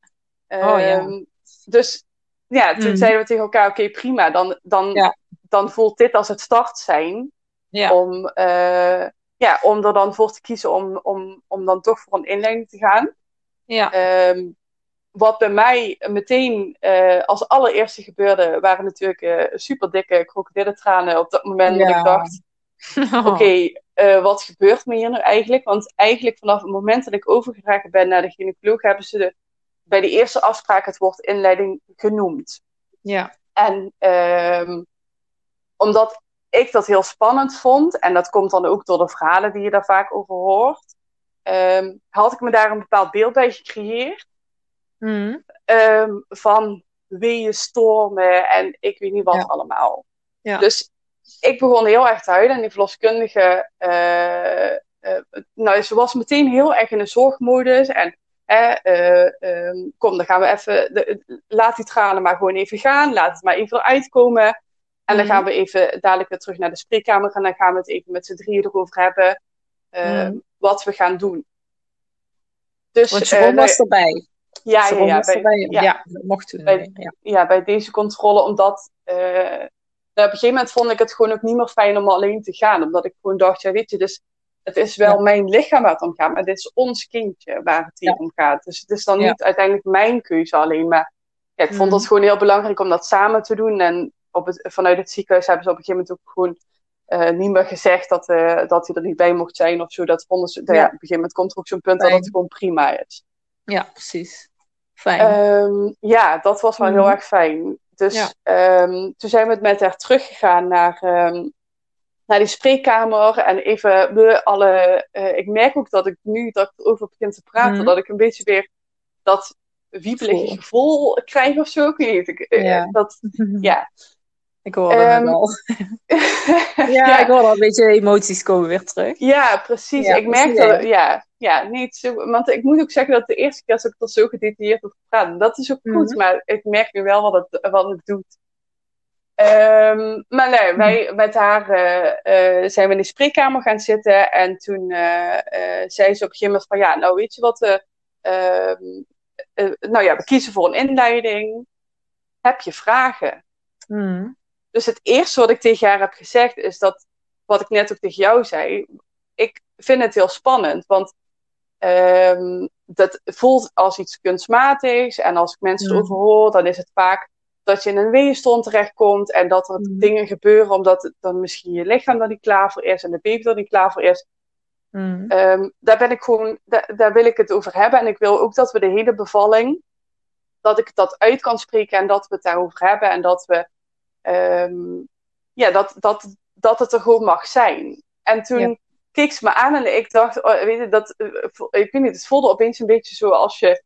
Oh, ja. Ehm, dus ja, toen mm. zeiden we tegen elkaar, oké, prima. Dan, dan, dan voelt dit als het start zijn. Ja. Om, uh, ja, om er dan voor te kiezen om, om, om dan toch voor een inleiding te gaan. Ja. Um, wat bij mij meteen uh, als allereerste gebeurde, waren natuurlijk uh, super dikke krokodillentranen op dat moment. Ja. Dat ik dacht, [LAUGHS] oké, okay, wat gebeurt me hier nu eigenlijk? Want eigenlijk vanaf het moment dat ik overgedragen ben naar de gynaecoloog, hebben ze de bij de eerste afspraak het woord inleiding genoemd. Ja. En um, omdat ik dat heel spannend vond, en dat komt dan ook door de verhalen die je daar vaak over hoort, um, had ik me daar een bepaald beeld bij gecreëerd. Mm. Um, van weeën, stormen en ik weet niet wat ja. allemaal. Ja. Dus ik begon heel erg te huilen en die verloskundige, uh, uh, nou, ze was meteen heel erg in een zorgmodus en uh, kom, dan gaan we even. De, laat die tranen maar gewoon even gaan. Laat het maar even eruit komen. En dan Mhm. gaan we even dadelijk weer terug naar de spreekkamer en dan gaan we het even met z'n drieën erover hebben eh, Mhm. wat we gaan doen. Dus, Want eh, Sharon nou was erbij. ja, ja, ja, was bij, erbij. ja, mocht toen. Bij- Ja. ja, bij deze controle, omdat eh, nou, op een gegeven moment vond ik het gewoon ook niet meer fijn om alleen te gaan. Omdat ik gewoon dacht, ja weet je, dus het is wel Ja. mijn lichaam waar het om gaat, maar dit is ons kindje waar het hier om gaat. Dus het is dan niet uiteindelijk mijn keuze alleen, maar ik vond Mhm. het gewoon heel belangrijk om dat samen te doen. En op het, vanuit het ziekenhuis hebben ze op een gegeven moment ook gewoon eh, niet meer gezegd dat, eh, dat hij er niet bij mocht zijn of zo. Dat vonden ze, nou ja, Ja. op een gegeven moment komt er ook zo'n punt dat het gewoon prima is. ja, precies. Fijn. Ehm, ja, dat was wel heel Mhm. erg fijn. Dus Ja. ehm, toen zijn we met haar teruggegaan naar, ehm, naar die spreekkamer. En even we alle. eh, ik merk ook dat ik nu dat ik erover begin te praten, Mhm. dat ik een beetje weer dat wiebelige Gevoel. krijg of zo. Ik weet niet. Ik, eh, Ja. dat, [LAUGHS] ja. Ik hoorde Ehm, het al. [LAUGHS] Ja, ik hoorde al een beetje emoties komen weer terug. Ja, precies. Ja, ik merk dat, ja, ja, niet zo, want ik moet ook zeggen dat de eerste keer dat ik er zo gedetailleerd over praat, dat is ook goed, Mhm. maar ik merk nu wel wat het, wat het doet. Ehm, maar nee, wij met haar eh, eh, zijn we in de spreekkamer gaan zitten en toen eh, zei ze op een gegeven moment van ja, nou weet je wat, eh, ehm, eh, nou ja, we kiezen voor een inleiding. Heb je vragen? Mhm. Dus het eerste wat ik tegen haar heb gezegd is dat, wat ik net ook tegen jou zei, ik vind het heel spannend, want ehm, dat voelt als iets kunstmatigs en als ik mensen Mhm. erover hoor, dan is het vaak dat je in een weeënstand terechtkomt en dat er Mhm. dingen gebeuren omdat het dan misschien je lichaam er niet klaar voor is en de baby er niet klaar voor is. Mhm. Ehm, daar ben ik gewoon, daar, daar wil ik het over hebben en ik wil ook dat we de hele bevalling, dat ik dat uit kan spreken en dat we het daarover hebben en dat we Ehm, ja, dat, dat, dat het er gewoon mag zijn. En toen Ja. keek ze me aan en ik dacht, oh, weet je, dat, eh, ik weet niet, het voelde opeens een beetje zo als je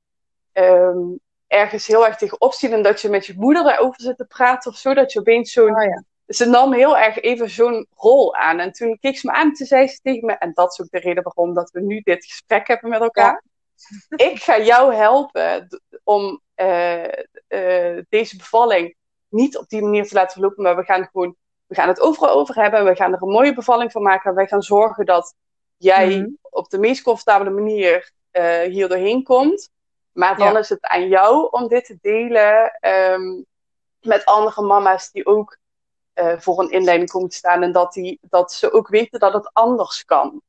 ehm, ergens heel erg tegenop ziet en dat je met je moeder daarover zit te praten of zo, dat je opeens zo'n, Oh ja. ze nam heel erg even zo'n rol aan. En toen keek ze me aan en toen zei ze tegen me, en dat is ook de reden waarom dat we nu dit gesprek hebben met elkaar. [LAUGHS] Ik ga jou helpen om eh, eh, deze bevalling niet op die manier te laten verlopen, maar we gaan gewoon, we gaan het overal over hebben. We gaan er een mooie bevalling van maken. Wij gaan zorgen dat jij Mhm. op de meest comfortabele manier eh, hier doorheen komt. Maar dan Ja. is het aan jou om dit te delen ehm, met andere mama's die ook eh, voor een inleiding komen te staan. En dat, die, dat ze ook weten dat het anders kan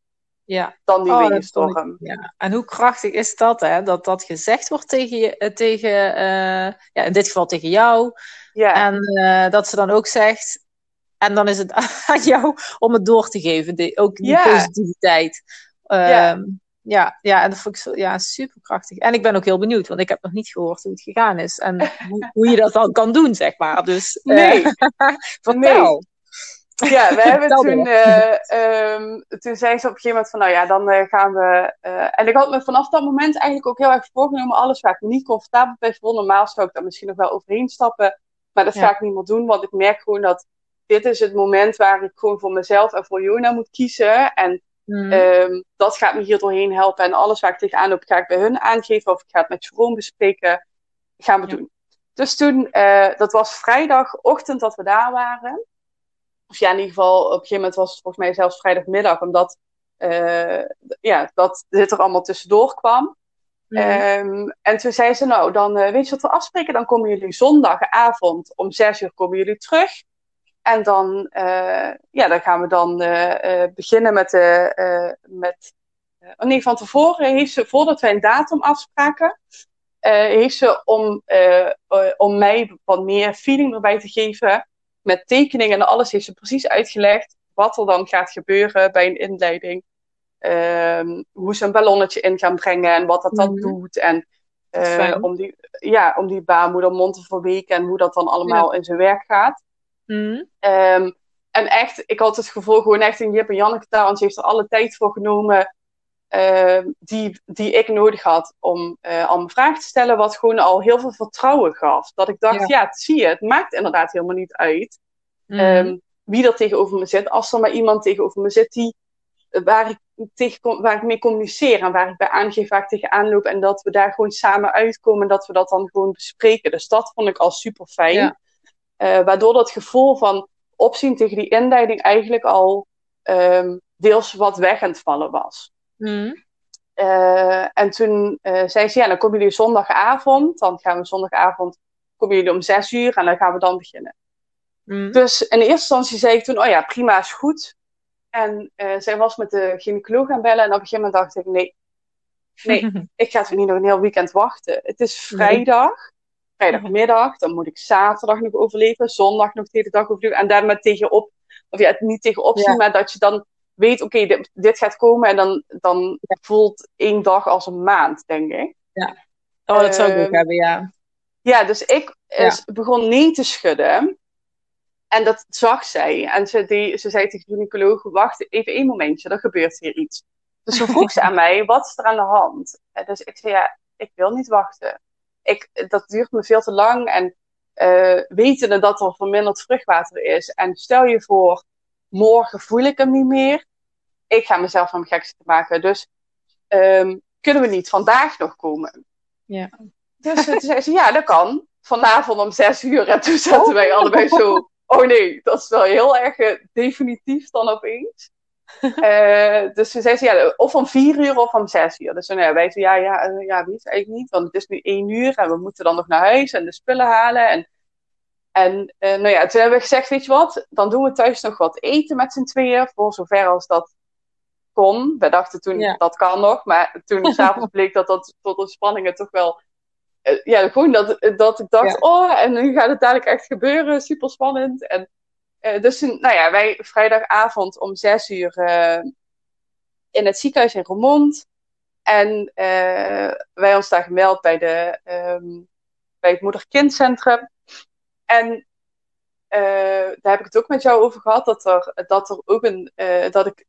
Ja. dan die Oh, ik- ja. En hoe krachtig is dat, hè? Dat dat gezegd wordt tegen je, eh, tegen, eh, ja, in dit geval tegen jou. Ja, En dat ze dan ook zegt, en dan is het [LAUGHS] aan jou om het door te geven, die, ook die Ja. positiviteit. Ja. Ja, ja, en dat vond ik zo, ja, super krachtig. En ik ben ook heel benieuwd, want ik heb nog niet gehoord hoe het gegaan is. En hoe, hoe je dat dan kan doen, zeg maar. Dus eh, nee. [LAUGHS] vertel. Ja, we [LAUGHS] hebben toen, ehm, toen zei ze op een gegeven moment van, nou ja, dan eh, gaan we... en ik had me vanaf dat moment eigenlijk ook heel erg voorgenomen, alles waar ik me niet comfortabel bij voel. Normaal zou ik daar misschien nog wel overheen stappen, maar dat Ja. ga ik niet meer doen, want ik merk gewoon dat dit is het moment waar ik gewoon voor mezelf en voor Jona moet kiezen. En Mhm. ehm, dat gaat me hier doorheen helpen. En alles waar ik tegenaan loop, ga ik bij hun aangeven of ik ga het met Jeroen bespreken. Gaan we Ja. doen. Dus toen, eh, dat was vrijdagochtend dat we daar waren. Of ja, in ieder geval, op een gegeven moment was het volgens mij zelfs vrijdagmiddag, omdat eh, ja, dat dit er allemaal tussendoor kwam. Mhm. Ehm, en toen zei ze, nou, dan eh, weet je wat we afspreken? Dan komen jullie zondagavond om zes uur komen jullie terug. En dan, eh, ja, dan gaan we dan eh, eh, beginnen met, de met oh nee, van tevoren heeft ze, voordat wij een datum afspraken, heeft ze om, om mij wat meer feeling erbij te geven, met tekeningen en alles, heeft ze precies uitgelegd wat er dan gaat gebeuren bij een inleiding. Ehm, hoe ze een ballonnetje in gaan brengen en wat dat dan Mhm. doet. En om, die, ja, om die baarmoedermond te verweken en hoe dat dan allemaal in zijn werk gaat. Mhm. Ehm, en echt, ik had het gevoel gewoon echt in Jip en Janneke taal. Want ze heeft er alle tijd voor genomen ehm, die, die ik nodig had om eh, al mijn vragen te stellen. Wat gewoon al heel veel vertrouwen gaf. Dat ik dacht, ja, het zie je, het maakt inderdaad helemaal niet uit Mhm. ehm, wie er tegenover me zit. Als er maar iemand tegenover me zit die, waar, ik tegen, waar ik mee communiceer. En waar ik bij aangeef waar ik tegenaan loop. En dat we daar gewoon samen uitkomen. En dat we dat dan gewoon bespreken. Dus dat vond ik al super fijn. Ja. Eh, waardoor dat gevoel van opzien tegen die inleiding eigenlijk al ehm, deels wat weg aan het vallen was. Mm. Eh, en toen uh, zei ze, ja, dan komen jullie zondagavond. Dan gaan we zondagavond, komen jullie om zes uur en dan gaan we dan beginnen. Mm. Dus in eerste instantie zei ik toen, oh ja, prima, is goed. En zij was met de gynaecoloog gaan bellen en op een gegeven moment dacht ik, nee, nee, [LAUGHS] ik ga toch niet nog een heel weekend wachten. Het is vrijdag, vrijdagmiddag, dan moet ik zaterdag nog overleven, zondag nog de hele dag overleven. En daar met tegenop, of ja, niet tegenop zien, Ja. maar dat je dan weet, oké, dit, dit gaat komen en dan, dan voelt één dag als een maand, denk ik. Oh, dat zou ik ook Ehm, hebben, ja. Ja, dus ik begon nee te schudden. En dat zag zij. En ze, die, ze zei tegen de gynaecoloog, wacht even één momentje, er gebeurt hier iets. Dus ze vroeg ze aan [LAUGHS] mij, wat is er aan de hand? En dus ik zei, ja, ik wil niet wachten. Ik, dat duurt me veel te lang. En eh wetende dat er verminderd vruchtwater is. En stel je voor, morgen voel ik hem niet meer. Ik ga mezelf van mijn gekste maken. Dus ehm, kunnen we niet vandaag nog komen? Ja. Dus toen zei ze, ja, dat kan. Vanavond om zes uur. En toen zaten wij allebei zo, oh nee, dat is wel heel erg eh, definitief dan opeens. [LAUGHS] Eh, dus toen zei ze, ja, of om vier uur of om zes uur. Dus toen nou ja, wij zeiden, ja, ja, eh, ja, weet je eigenlijk niet. Want het is nu één uur en we moeten dan nog naar huis en de spullen halen. En, en eh, nou ja, toen hebben we gezegd, weet je wat, dan doen we thuis nog wat eten met z'n tweeën. Voor zover als dat kon. We dachten toen, Ja. dat kan nog. Maar toen [LAUGHS] s'avonds bleek dat dat tot ontspanningen toch wel... ja, gewoon dat, dat ik dacht, Ja. oh, en nu gaat het dadelijk echt gebeuren. Super spannend. En eh, dus nou ja, wij vrijdagavond om zes uur eh, in het ziekenhuis in Roermond. En eh, wij ons daar gemeld bij, de, ehm, bij het moeder-kindcentrum. En daar heb ik het ook met jou over gehad, dat er, dat er ook een, dat ik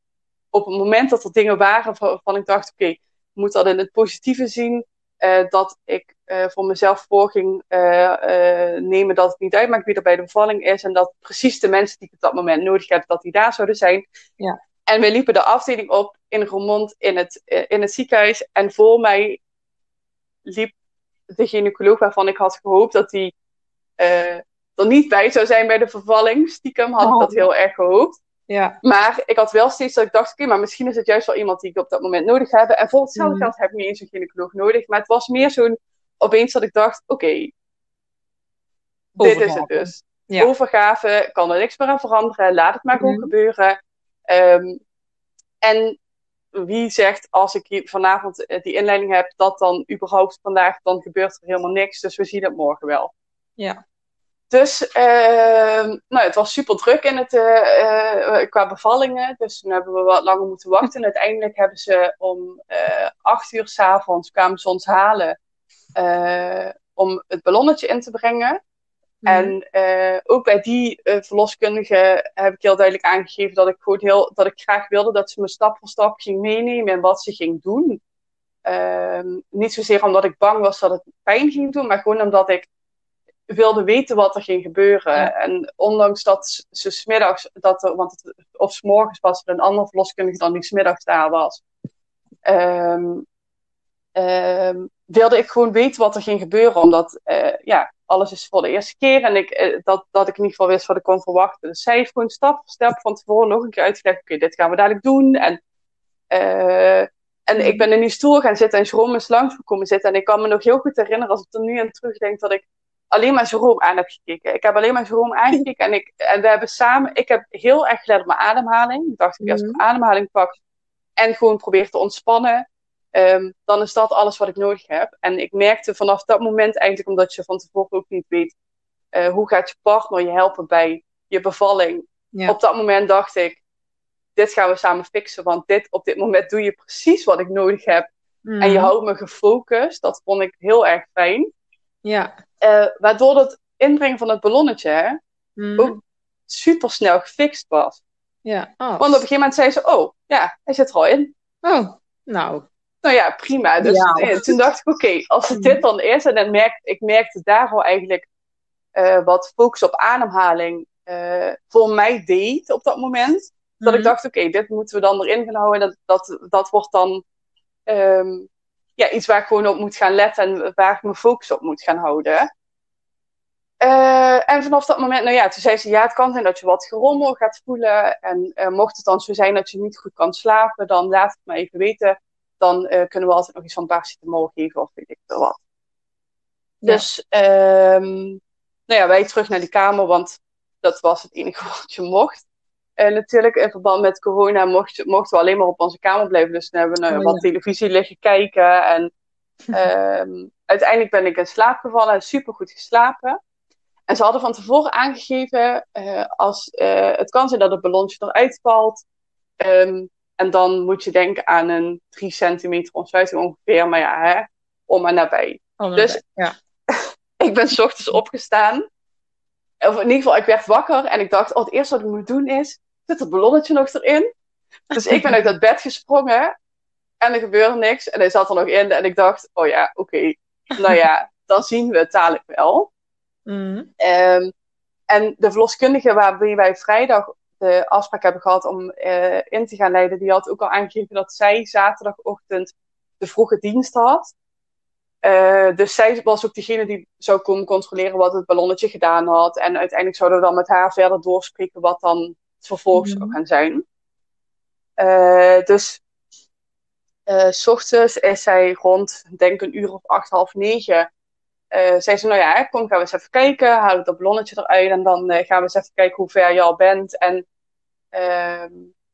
op het moment dat er dingen waren waarvan ik dacht, oké, ik moet dat in het positieve zien, dat ik eh, voor mezelf voor ging eh, eh, nemen dat het niet uitmaakt wie er bij de bevalling is en dat precies de mensen die ik op dat moment nodig heb, dat die daar zouden zijn. Ja. En we liepen de afdeling op in Roermond in het, in het ziekenhuis en voor mij liep de gynaecoloog waarvan ik had gehoopt dat die er niet bij zou zijn bij de vervalling. Stiekem had ik Oh. dat heel erg gehoopt. Ja. Maar ik had wel steeds dat ik dacht, oké, maar misschien is het juist wel iemand die ik op dat moment nodig heb. En voor hetzelfde geld heb ik niet eens een gynaecoloog nodig. Maar het was meer zo'n, opeens dat ik dacht, oké, dit is het dus. Ja. Overgave, kan er niks meer aan veranderen. Laat het maar gewoon Mhm. gebeuren. Ehm, en wie zegt, als ik hier vanavond eh, die inleiding heb, dat dan überhaupt vandaag, dan gebeurt er helemaal niks. Dus we zien het morgen wel. Ja. Dus ehm, nou, het was super druk in het, eh, eh, qua bevallingen. Dus toen hebben we wat langer moeten wachten. En [LAUGHS] uiteindelijk hebben ze om acht uur s'avonds kwamen ze ons halen eh, om het ballonnetje in te brengen. Mhm. En eh, ook bij die eh, verloskundige heb ik heel duidelijk aangegeven dat ik gewoon heel, dat ik graag wilde dat ze me stap voor stap ging meenemen in wat ze ging doen. Ehm, niet zozeer omdat ik bang was dat het pijn ging doen, maar gewoon omdat ik wilde weten wat er ging gebeuren. Ja. En ondanks dat ze smiddags, dat er, want het, of 's morgens was er een andere verloskundige dan die smiddags daar was. Ehm, wilde ik gewoon weten wat er ging gebeuren. Omdat, eh, ja, alles is voor de eerste keer. En ik, eh, dat, dat ik in ieder geval wist wat ik kon verwachten. Dus zij heeft gewoon stap voor stap van tevoren nog een keer uitgelegd. Oké, dit gaan we dadelijk doen. En, eh, en ik ben in die stoel gaan zitten en Jerome is langs me komen zitten. En ik kan me nog heel goed herinneren, als ik er nu aan terugdenk, dat ik alleen maar Jerome aan heb gekeken. Ik heb alleen maar Jerome [LAUGHS] aangekeken. En, ik, en we hebben samen, ik heb heel erg gelet op mijn ademhaling. Ik dacht, ik als ik Mhm. mijn ademhaling pak en gewoon probeer te ontspannen. Ehm, dan is dat alles wat ik nodig heb. En ik merkte vanaf dat moment eigenlijk, omdat je van tevoren ook niet weet eh, hoe gaat je partner je helpen bij je bevalling. Ja. Op dat moment dacht ik, dit gaan we samen fixen, want dit, op dit moment doe je precies wat ik nodig heb. Mhm. En je houdt me gefocust. Dat vond ik heel erg fijn. Ja. Eh, waardoor het inbrengen van het ballonnetje Mhm. ook super snel gefixt was. Ja. Oh. Want op een gegeven moment zei ze, oh ja, hij zit er al in. oh. Nou. Nou ja, prima. Dus Ja. eh, toen dacht ik, oké, als het dit dan is, en dan merk, ik merkte daar al eigenlijk eh, wat focus op ademhaling eh, voor mij deed op dat moment. Dat ik Mhm. dacht, oké, dit moeten we dan erin gaan houden. Dat, dat, dat wordt dan ehm, ja, iets waar ik gewoon op moet gaan letten en waar ik mijn focus op moet gaan houden. Uh, en vanaf dat moment, nou ja, toen zei ze, ja, het kan zijn dat je wat gerommel gaat voelen. En mocht het dan zo zijn dat je niet goed kan slapen, dan laat het me even weten. Dan uh, kunnen we altijd nog iets van paracetamol geven of weet ik veel wat. Ja. Dus, um, nou ja, wij terug naar die kamer, want dat was het enige [LAUGHS] wat je mocht. En natuurlijk, in verband met corona mocht, mochten we alleen maar op onze kamer blijven. Dus dan hebben we oh, wat televisie liggen kijken. En um, [LAUGHS] uiteindelijk ben ik in slaap gevallen, super goed geslapen. En ze hadden van tevoren aangegeven, uh, als, uh, het kan zijn dat het ballonnetje eruit valt. Um, en dan moet je denken aan een 3 centimeter ontsluiting ongeveer. Maar ja, hè, om en nabij. Oh, dus ja. [LAUGHS] ik ben s ochtends opgestaan. Of in ieder geval, ik werd wakker en ik dacht, oh, het eerste wat ik moet doen is, zit het ballonnetje nog erin? Dus ik ben [LAUGHS] uit dat bed gesprongen en er gebeurde niks. En hij zat er nog in en ik dacht, oh ja, oké. Okay. Nou ja, [LAUGHS] dan zien we het dadelijk wel. Mm. Um, en de verloskundige waarmee wij vrijdag de afspraak hebben gehad om uh, in te gaan leiden, die had ook al aangegeven dat zij zaterdagochtend de vroege dienst had. Uh, dus zij was ook degene die zou komen controleren wat het ballonnetje gedaan had. En uiteindelijk zouden we dan met haar verder doorspreken wat dan het vervolg mm. zou gaan zijn. Uh, dus s ochtends is zij rond, denk een uur of acht, half negen. Uh, zei ze, nou ja, kom, gaan we eens even kijken. We dat ballonnetje eruit. En dan uh, gaan we eens even kijken hoe ver je al bent. En uh,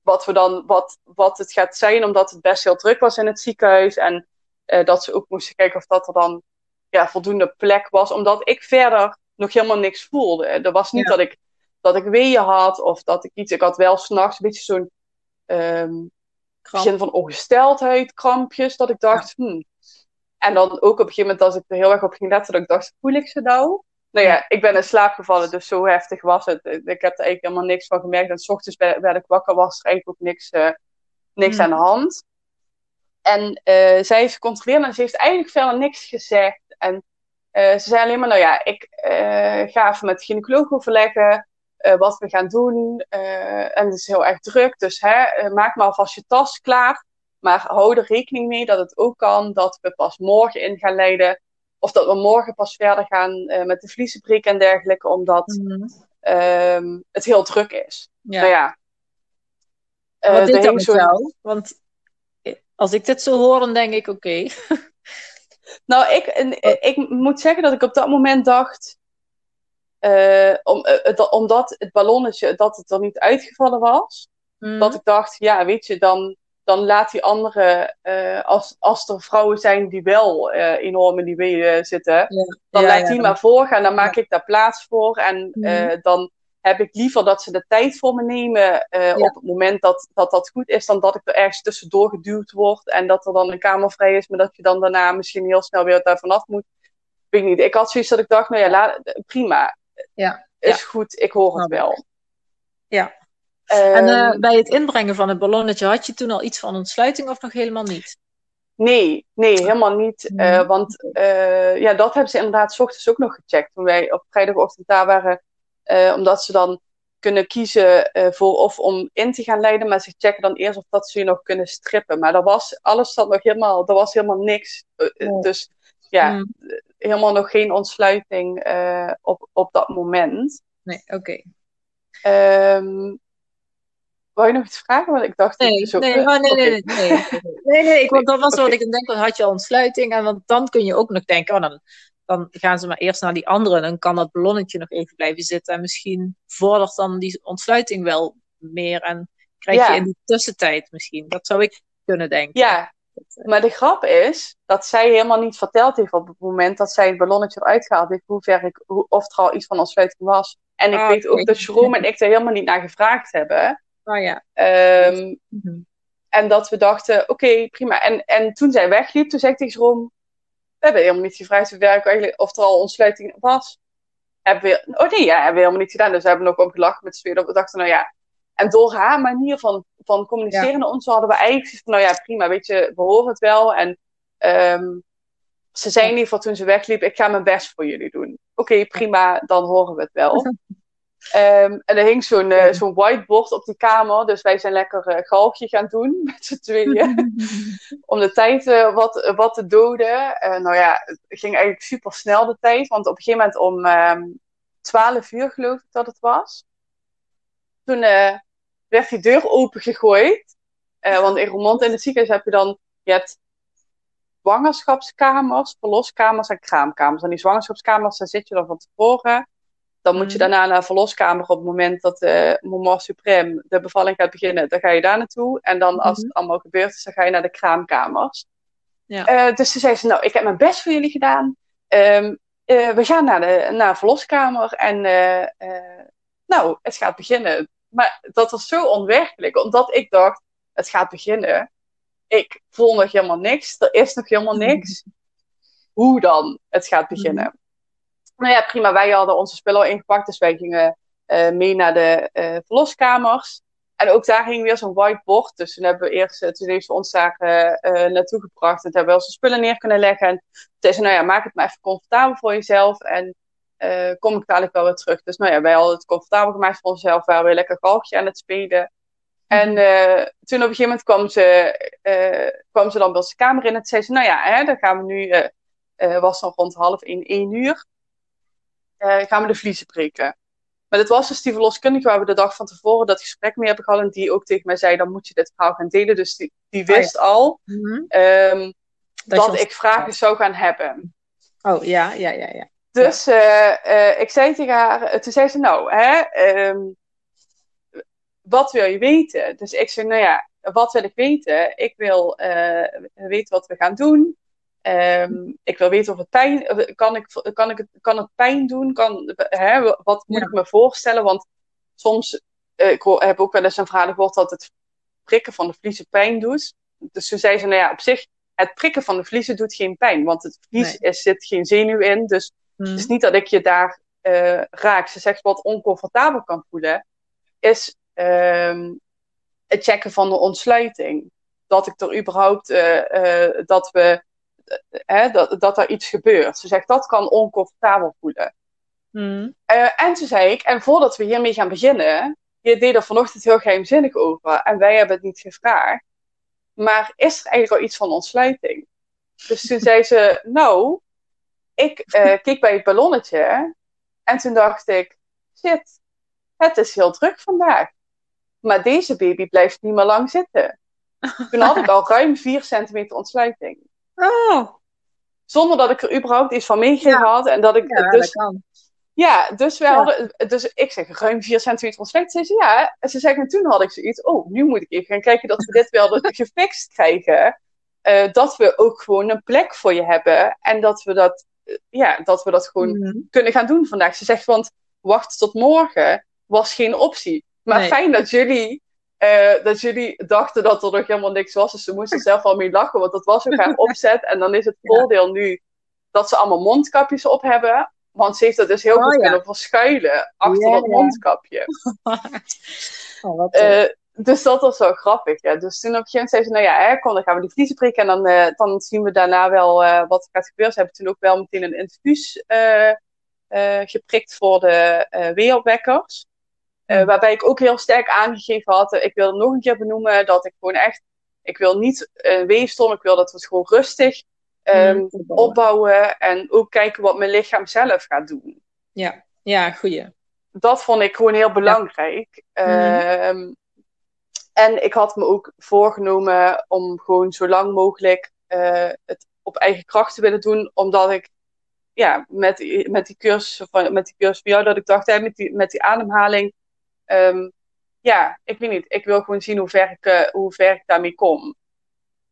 wat, we dan, wat, wat het gaat zijn, omdat het best heel druk was in het ziekenhuis. En dat ze ook moesten kijken of dat er dan ja, voldoende plek was. Omdat ik verder nog helemaal niks voelde. Er was niet ja. dat, ik, dat ik weeën had of dat ik iets... Ik had wel s'nachts een beetje zo'n... Um, begin van ongesteldheid, krampjes. Dat ik dacht, ja. hmm. En dan ook op een gegeven moment als ik er heel erg op ging letten, dat ik dacht, voel ik ze nou? Nou ja, ik ben in slaap gevallen, dus zo heftig was het. Ik heb er eigenlijk helemaal niks van gemerkt. En s ochtends werd ik wakker, was er eigenlijk ook niks, uh, niks mm. aan de hand. En uh, zij heeft gecontroleerd en ze heeft eigenlijk verder niks gezegd. En uh, ze zei alleen maar, nou ja, ik ga even met de gynaecoloog overleggen wat we gaan doen. en het is heel erg druk, dus hè, maak maar alvast je tas klaar. Maar hou er rekening mee dat het ook kan dat we pas morgen in gaan leiden. Of dat we morgen pas verder gaan uh, met de vliezenbreek en dergelijke, omdat mm -hmm. um, het heel druk is. Ja. Nou ja. Uh, Wat is dat met jou? Want als ik dit zo hoor, dan denk ik, oké. Okay. [LAUGHS] nou, ik, ik moet zeggen dat ik op dat moment dacht... Uh, om, omdat het ballonnetje, dat het er niet uitgevallen was... Mm. Dat ik dacht, ja, weet je, dan dan laat die andere, uh, als, als er vrouwen zijn die wel uh, enorm in die weeën zitten, ja. dan ja, laat ja, die maar voorgaan. Dan maak ik daar plaats voor. En uh, dan heb ik liever dat ze de tijd voor me nemen op het moment dat, dat dat goed is, dan dat ik er ergens tussendoor geduwd word en dat er dan een kamer vrij is, maar dat je dan daarna misschien heel snel weer daar vanaf moet. Weet ik niet. Ik had zoiets dat ik dacht, nou ja, laat, prima. Ja. Is goed, ik hoor het wel. Ja, en uh, bij het inbrengen van het ballonnetje had je toen al iets van ontsluiting of nog helemaal niet? Nee, nee, helemaal niet. Uh, want uh, ja, dat hebben ze inderdaad s ochtends ook nog gecheckt. Toen wij op vrijdagochtend daar waren. omdat ze dan kunnen kiezen voor of om in te gaan leiden. Maar ze checken dan eerst of dat ze je nog kunnen strippen. Maar er was, alles zat nog helemaal, er was helemaal niks. Dus ja, mm. helemaal nog geen ontsluiting op, op dat moment. Nee, oké. Okay. Um, Wou je nog iets vragen? Want ik dacht... Nee, zo... nee, oh, nee, nee, nee, nee, nee, nee, ik, want dat was wat ik denk, dan had je al ontsluiting. En want dan kun je ook nog denken, oh, dan, dan gaan ze maar eerst naar die andere. En dan kan dat ballonnetje nog even blijven zitten. En misschien vordert dan die ontsluiting wel meer. En krijg ja. je in die tussentijd misschien. Dat zou ik kunnen denken. Ja, maar de grap is dat zij helemaal niet verteld heeft op het moment dat zij het ballonnetje eruit gehaald heeft, hoe ver ik, hoe, of er al iets van ontsluiting was. En ik oh, weet ook dat Jerome en ik er helemaal niet naar gevraagd hebben. Oh ja. Um, mm-hmm. En dat we dachten, oké, okay, prima. En, en toen zij wegliep, toen zei ik tegen Jeroen, we hebben helemaal niet gevraagd of, eigenlijk, of er al ontsluiting was. Hebben we, oh nee, ja, hebben we helemaal niet gedaan. Dus we hebben nog om gelachen met z'n dat we dachten, nou ja. En door haar manier van, van communiceren ja. naar ons, hadden we eigenlijk van, nou ja, prima, weet je, we horen het wel. En um, ze zei in ieder geval toen ze wegliep, ik ga mijn best voor jullie doen. Oké, okay, prima, dan horen we het wel. Um, en er hing zo'n uh, zo'n whiteboard op die kamer. Dus wij zijn lekker uh, galgje gaan doen [LAUGHS] met z'n tweeën. [LAUGHS] om de tijd uh, wat, wat te doden. nou ja, het ging eigenlijk super snel de tijd. Want op een gegeven moment om, um, 12 uur geloof ik dat het was. Toen werd die deur open gegooid. Uh, want in Roermond in het ziekenhuis heb je dan, je hebt zwangerschapskamers, verloskamers en kraamkamers. En die zwangerschapskamers, daar zit je dan van tevoren. Dan moet je mhm. daarna naar een verloskamer op het moment dat de moment supreme, de bevalling gaat beginnen. Dan ga je daar naartoe. En dan als het mhm. allemaal gebeurd is, dan ga je naar de kraamkamers. Ja. Uh, dus toen zei ze, nou, ik heb mijn best voor jullie gedaan. Um, uh, we gaan naar de, naar de verloskamer en uh, nou, het gaat beginnen. Maar dat was zo onwerkelijk, omdat ik dacht, het gaat beginnen. Ik voel nog helemaal niks, er is nog helemaal niks. Hoe dan het gaat beginnen? Mhm. Nou ja, prima, wij hadden onze spullen al ingepakt, dus wij gingen mee naar de verloskamers. En ook daar ging weer zo'n whiteboard. Dus toen hebben we eerst, toen heeft ze ons daar uh, naartoe gebracht. En hebben we onze spullen neer kunnen leggen. En toen zei ze, nou ja, maak het maar even comfortabel voor jezelf. En kom ik dadelijk wel weer terug. Dus nou ja, wij hadden het comfortabel gemaakt voor onszelf. We waren weer lekker galgje aan het spelen. En uh, toen op een gegeven moment kwam ze, kwam ze dan bij onze kamer in. En toen zei ze, nou ja, hè, dan gaan we nu, was dan rond half één, één uur. Gaan we de vliezen prikken. Maar het was dus die verloskundige waar we de dag van tevoren dat gesprek mee hebben gehad. En die ook tegen mij zei, dan moet je dit verhaal gaan delen. Dus die, die oh wist al mhm. ehm, dat, ik vragen zou gaan hebben. Oh, ja, ja, ja, ja. Dus uh, uh, ik zei tegen haar, eh, toen zei ze, nou, hè, um, wat wil je weten? Dus ik zei, nou ja, wat wil ik weten? Ik wil uh, weten wat we gaan doen. Um, ik wil weten of het pijn kan. Ik, kan, ik, kan het pijn doen? Kan, hè, wat moet ik me voorstellen? Want soms, uh, ik heb ook wel eens een verhaal gehoord dat het prikken van de vliezen pijn doet. Dus toen zei ze, nou ja, op zich, het prikken van de vliezen doet geen pijn. Want het vlies er zit geen zenuw in. Dus het is mhm. niet dat ik je daar uh, raak. Ze zegt wat oncomfortabel kan voelen, is um, het checken van de ontsluiting. Dat ik er überhaupt, uh, dat we hè, dat, dat er iets gebeurt. Ze zegt, dat kan oncomfortabel voelen. Hmm. Uh, en toen zei ik, en voordat we hiermee gaan beginnen, je deed er vanochtend heel geheimzinnig over en wij hebben het niet gevraagd. Maar is er eigenlijk al iets van ontsluiting? Dus toen zei ze, [LAUGHS] nou, ik uh, keek bij het ballonnetje en toen dacht ik, shit, het is heel druk vandaag. Maar deze baby blijft niet meer lang zitten. Toen had ik al [LAUGHS] ruim 4 centimeter ontsluiting. Oh. Zonder dat ik er überhaupt iets van meegegeven had. En dat ik, ja, dus, dat. Ja, dus, we Hadden, dus ik zeg ruim 4 centimeter. Ze zei ja. En ze zeggen, en toen had ik zoiets. Oh, nu moet ik even gaan kijken dat we dit wel [LAUGHS] gefixt krijgen. Uh, dat we ook gewoon een plek voor je hebben. En dat we dat, uh, ja, dat, we dat gewoon mhm. kunnen gaan doen vandaag. Ze zegt, want wachten tot morgen was geen optie. Maar nee. fijn dat jullie uh, dat jullie dachten dat er nog helemaal niks was. Dus ze moesten zelf al mee lachen, want dat was ook haar [LAUGHS] opzet. En dan is het voordeel nu dat ze allemaal mondkapjes op hebben. Want ze heeft dat dus heel oh, goed ja. kunnen verschuilen achter dat mondkapje. [LAUGHS] oh, uh, dus dat was wel grappig. Ja. Dus toen op een gegeven moment zei ze, nou ja, hè, kom, dan gaan we die vliezen prikken. En dan, uh, dan zien we daarna wel wat er gaat gebeuren. Ze hebben toen ook wel meteen een infuus geprikt voor de weerwekkers. Uh, waarbij ik ook heel sterk aangegeven had, ik wil nog een keer benoemen dat ik gewoon echt, ik wil niet een weefstom, ik wil dat we het gewoon rustig um, opbouwen. En ook kijken wat mijn lichaam zelf gaat doen. Ja, ja, goeie. Dat vond ik gewoon heel belangrijk. Ja. Um, en ik had me ook voorgenomen om gewoon zo lang mogelijk uh, het op eigen kracht te willen doen, omdat ik ja, met, met die cursus, van, met die cursus van jou, dat ik dacht, hè, met, die, met die ademhaling, um, ja, ik weet niet. Ik wil gewoon zien hoe ver ik, uh, hoe ver ik daarmee kom.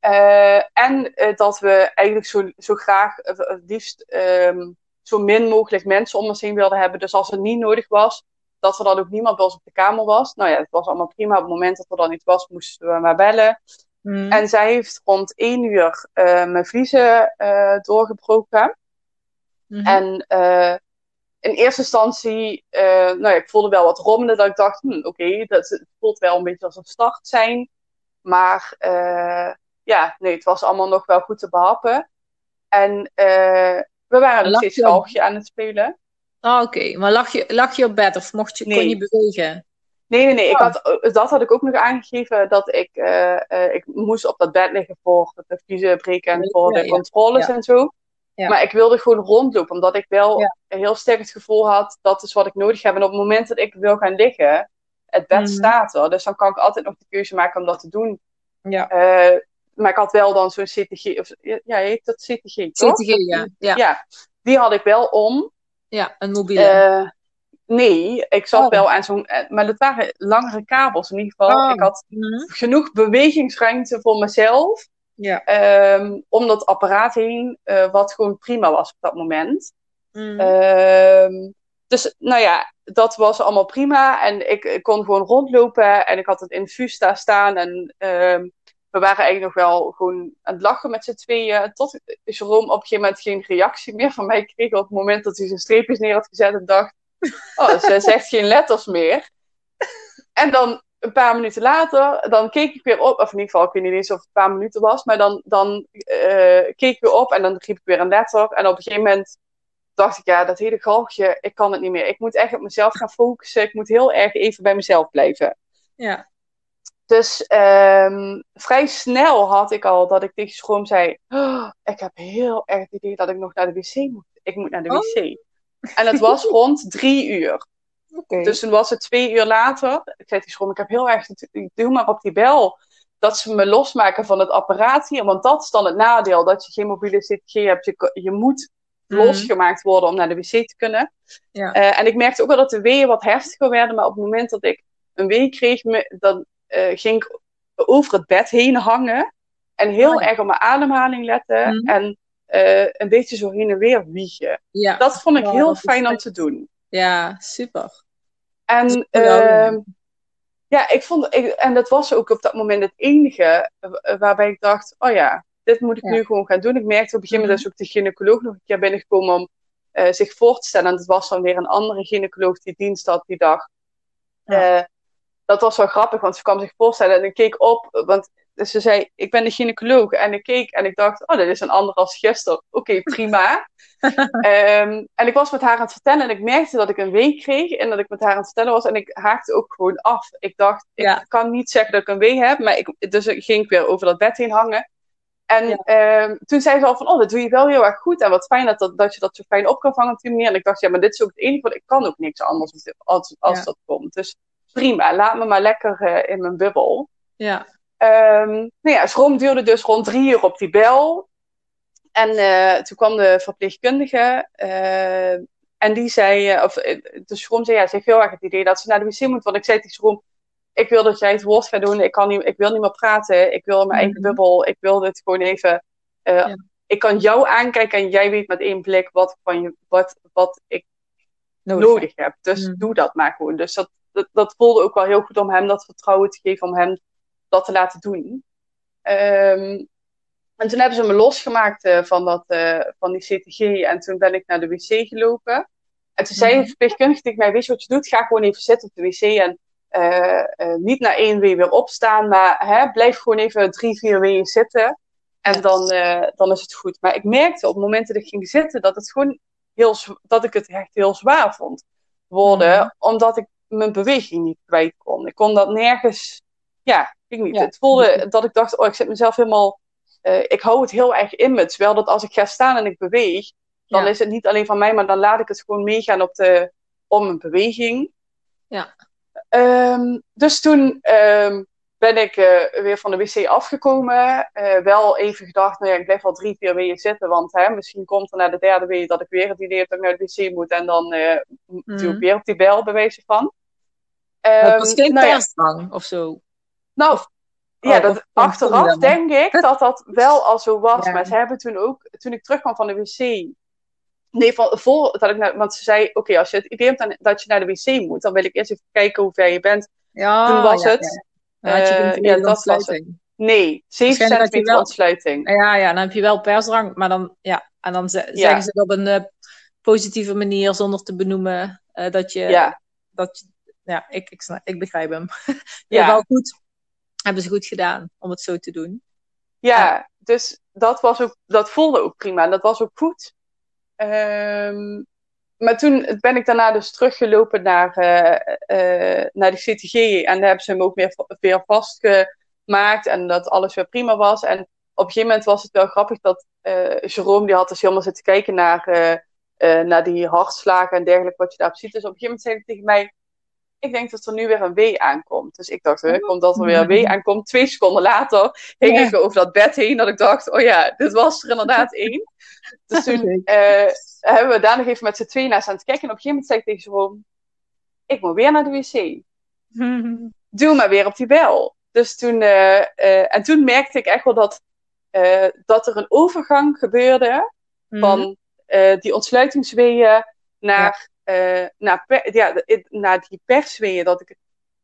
Uh, en uh, dat we eigenlijk zo, zo graag het liefst um, zo min mogelijk mensen om ons heen wilden hebben. Dus als het niet nodig was, dat er dan ook niemand bij ons op de kamer was. Nou ja, het was allemaal prima. Op het moment dat er dan niet was, moesten we maar bellen. Mm. En zij heeft rond één uur mijn vliezen doorgebroken. Mm -hmm. En in eerste instantie, uh, nou ja, ik voelde wel wat rommelen. Dat ik dacht, hm, oké, okay, het voelt wel een beetje als een start zijn. Maar uh, ja, nee, het was allemaal nog wel goed te behappen. En uh, we waren nog steeds galgje aan het spelen. Ah, oké. Okay. Maar lag je, lag je op bed of mocht je, nee. kon je bewegen? Nee, nee, nee. Ik oh. had, dat had ik ook nog aangegeven. Dat ik, ik moest op dat bed liggen voor de vliezen breken en voor de controles ja. en zo. Maar ik wilde gewoon rondlopen, omdat ik wel heel sterk het gevoel had, dat is wat ik nodig heb. En op het moment dat ik wil gaan liggen, het bed mhm. staat er. Dus dan kan ik altijd nog de keuze maken om dat te doen. Ja. Uh, maar ik had wel dan zo'n CTG, of, ja, heet dat CTG, toch? CTG, ja. ja. ja. die had ik wel om. Ja, een mobiele. Uh, nee, ik zat oh. wel aan zo'n, eh, maar dat waren langere kabels in ieder geval. Oh. Ik had mhm. genoeg bewegingsruimte voor mezelf. Ja. Um, om dat apparaat heen, uh, wat gewoon prima was op dat moment. Mm. Um, dus nou ja, dat was allemaal prima. En ik, ik, kon gewoon rondlopen en ik had het infuus daar staan. En um, we waren eigenlijk nog wel gewoon aan het lachen met z'n tweeën. Tot Jerome op een gegeven moment geen reactie meer van mij kreeg. Op het moment dat hij zijn streepjes neer had gezet en dacht: Oh, ze zegt geen letters meer. En dan een paar minuten later, dan keek ik weer op. Of in ieder geval, ik weet niet eens of het een paar minuten was. Maar dan, dan uh, keek ik weer op en dan riep ik weer een letter. En op een gegeven moment dacht ik, ja, dat hele galgje, ik kan het niet meer. Ik moet echt op mezelf gaan focussen. Ik moet heel erg even bij mezelf blijven. Ja. Dus um, vrij snel had ik al dat ik tegen Schroom zei: oh, Ik heb heel erg het idee dat ik nog naar de wc moet. Ik moet naar de wc. Oh. En het was rond drie uur. Okay. Dus toen was het twee uur later. Ik zei tegen Ik heb heel erg. Doe maar op die bel dat ze me losmaken van het apparaat hier. Want dat is dan het nadeel: dat je geen mobiele CTG hebt. Je, je moet mhm. losgemaakt worden om naar de wc te kunnen. Ja. Uh, en ik merkte ook wel dat de weeën wat heftiger werden. Maar op het moment dat ik een wee kreeg, dan uh, ging ik over het bed heen hangen. En heel oh erg op mijn ademhaling letten. Mhm. En uh, een beetje zo heen en weer wiegen. Ja. Dat vond ik heel fijn om te doen. Ja, super. En uh, ja, ik vond, ik, en dat was ook op dat moment het enige waarbij ik dacht, oh ja, dit moet ik nu gewoon gaan doen. Ik merkte op een gegeven moment mm dat ook de gynaecoloog nog een keer binnengekomen om uh, zich voor te stellen. En het was dan weer een andere gynaecoloog die dienst had die dag. Ja. Uh, dat was wel grappig, want ze kwam zich voorstellen en ik keek op, want ze zei, ik ben de gynaecoloog. En ik keek en ik dacht, oh, dit is een ander als gisteren. Oké, prima. um, [LAUGHS] en ik was met haar aan het vertellen en ik merkte dat ik een week kreeg en dat ik met haar aan het vertellen was. En ik haakte ook gewoon af. Ik dacht, ik kan niet zeggen dat ik een wee heb, maar ik, dus ging ik weer over dat bed heen hangen. En ja. um, toen zei ze al van, oh, dat doe je wel heel erg goed. En wat fijn dat, dat, dat je dat zo fijn op kan vangen op die manier. En ik dacht, ja, maar dit is ook het enige, want ik kan ook niks anders als, als dat komt. Dus prima, laat me maar lekker uh, in mijn bubbel. Ja. Um, nou ja, Schroom duurde dus rond drie uur op die bel. En uh, toen kwam de verpleegkundige. Uh, en die zei, of de Schroom zei, ja, ze heeft heel erg het idee dat ze naar de wc moet. Want ik zei tegen Schroom, ik wil dat jij het woord gaat doen. Ik, kan niet, ik wil niet meer praten. Ik wil mijn eigen mhm. bubbel. Ik wil dit gewoon even. Uh, ja. Ik kan jou aankijken en jij weet met één blik wat, van je, wat, wat ik nodig, nodig heb. Dus mm. doe dat maar gewoon. Dus dat, dat, dat, voelde ook wel heel goed om hem dat vertrouwen te geven, om hem dat te laten doen. Um, en toen hebben ze me losgemaakt uh, van, dat, uh, van die CTG en toen ben ik naar de wc gelopen. En toen zei mhm. verpleegkundige tegen mij, weet je wat je doet? Ga gewoon even zitten op de wc en uh, niet na één wee weer opstaan, maar hè, blijf gewoon even drie, vier weeën zitten. En dan, dan is het goed. Maar ik merkte op het moment dat ik ging zitten dat, het gewoon heel, dat ik het echt heel zwaar vond worden, mhm. omdat ik mijn beweging niet kwijt kon. Ik kon dat nergens, ja, ik niet. Het voelde dat ik dacht, oh, ik zit mezelf helemaal, uh, ik hou het heel erg in me. Terwijl dat als ik ga staan en ik beweeg, dan is het niet alleen van mij, maar dan laat ik het gewoon meegaan op de, om mijn beweging. Ja. Um, dus toen um, ben ik uh, weer van de wc afgekomen. Uh, wel even gedacht, nou ja, ik blijf wel drie, vier weken zitten. Want hè, misschien komt er na de derde week dat ik weer het idee heb dat ik naar de wc moet. En dan uh, mm. doe ik weer op die bel, bij wijze van. Um, was geen nou of zo? Nou, ja, oh, dat, achteraf denk ik dat dat wel al zo was. Maar ze hebben toen ook, toen ik terugkwam van de wc... Nee, van, voor, dat ik naar, want ze zei, oké, als je het idee hebt dat je naar de wc moet, dan wil ik eerst even kijken hoe ver je bent. Ja, toen was het, uh, ja, dat was het. Nee, 7 centimeter wel, ontsluiting. Ja, ja, dan heb je wel persdrang, maar dan, ja, en dan zeggen ze het op een uh, positieve manier, zonder te benoemen uh, dat je, ja. dat ja, ik, ik, ik begrijp hem. [LAUGHS] ja, wel goed, hebben ze goed gedaan om het zo te doen. Ja, dus dat, was ook, dat voelde ook prima en dat was ook goed. Um, maar toen ben ik daarna dus teruggelopen naar, uh, uh, naar de CTG. En daar hebben ze hem ook weer, weer vastgemaakt. En dat alles weer prima was. En op een gegeven moment was het wel grappig dat uh, Jerome, die had dus helemaal zitten kijken naar, naar die hartslagen en dergelijke, wat je daarop ziet. Dus op een gegeven moment zei hij tegen mij, ik denk dat er nu weer een W aankomt. Dus ik dacht, hè, komt dat er weer een W aankomt. Twee seconden later hing ik over dat bed heen, dat ik dacht, oh ja, dit was er inderdaad [LAUGHS] één. Dus toen uh, hebben we daar nog even met z'n tweeën naar staan te kijken. En op een gegeven moment zei ik tegen Jerome, ik moet weer naar de wc. [LAUGHS] Doe maar weer op die bel. Dus toen, uh, uh, en toen merkte ik echt wel dat, dat er een overgang gebeurde van die ontsluitingsweeën naar uh, naar, per, ja, naar die persweeën, dat ik,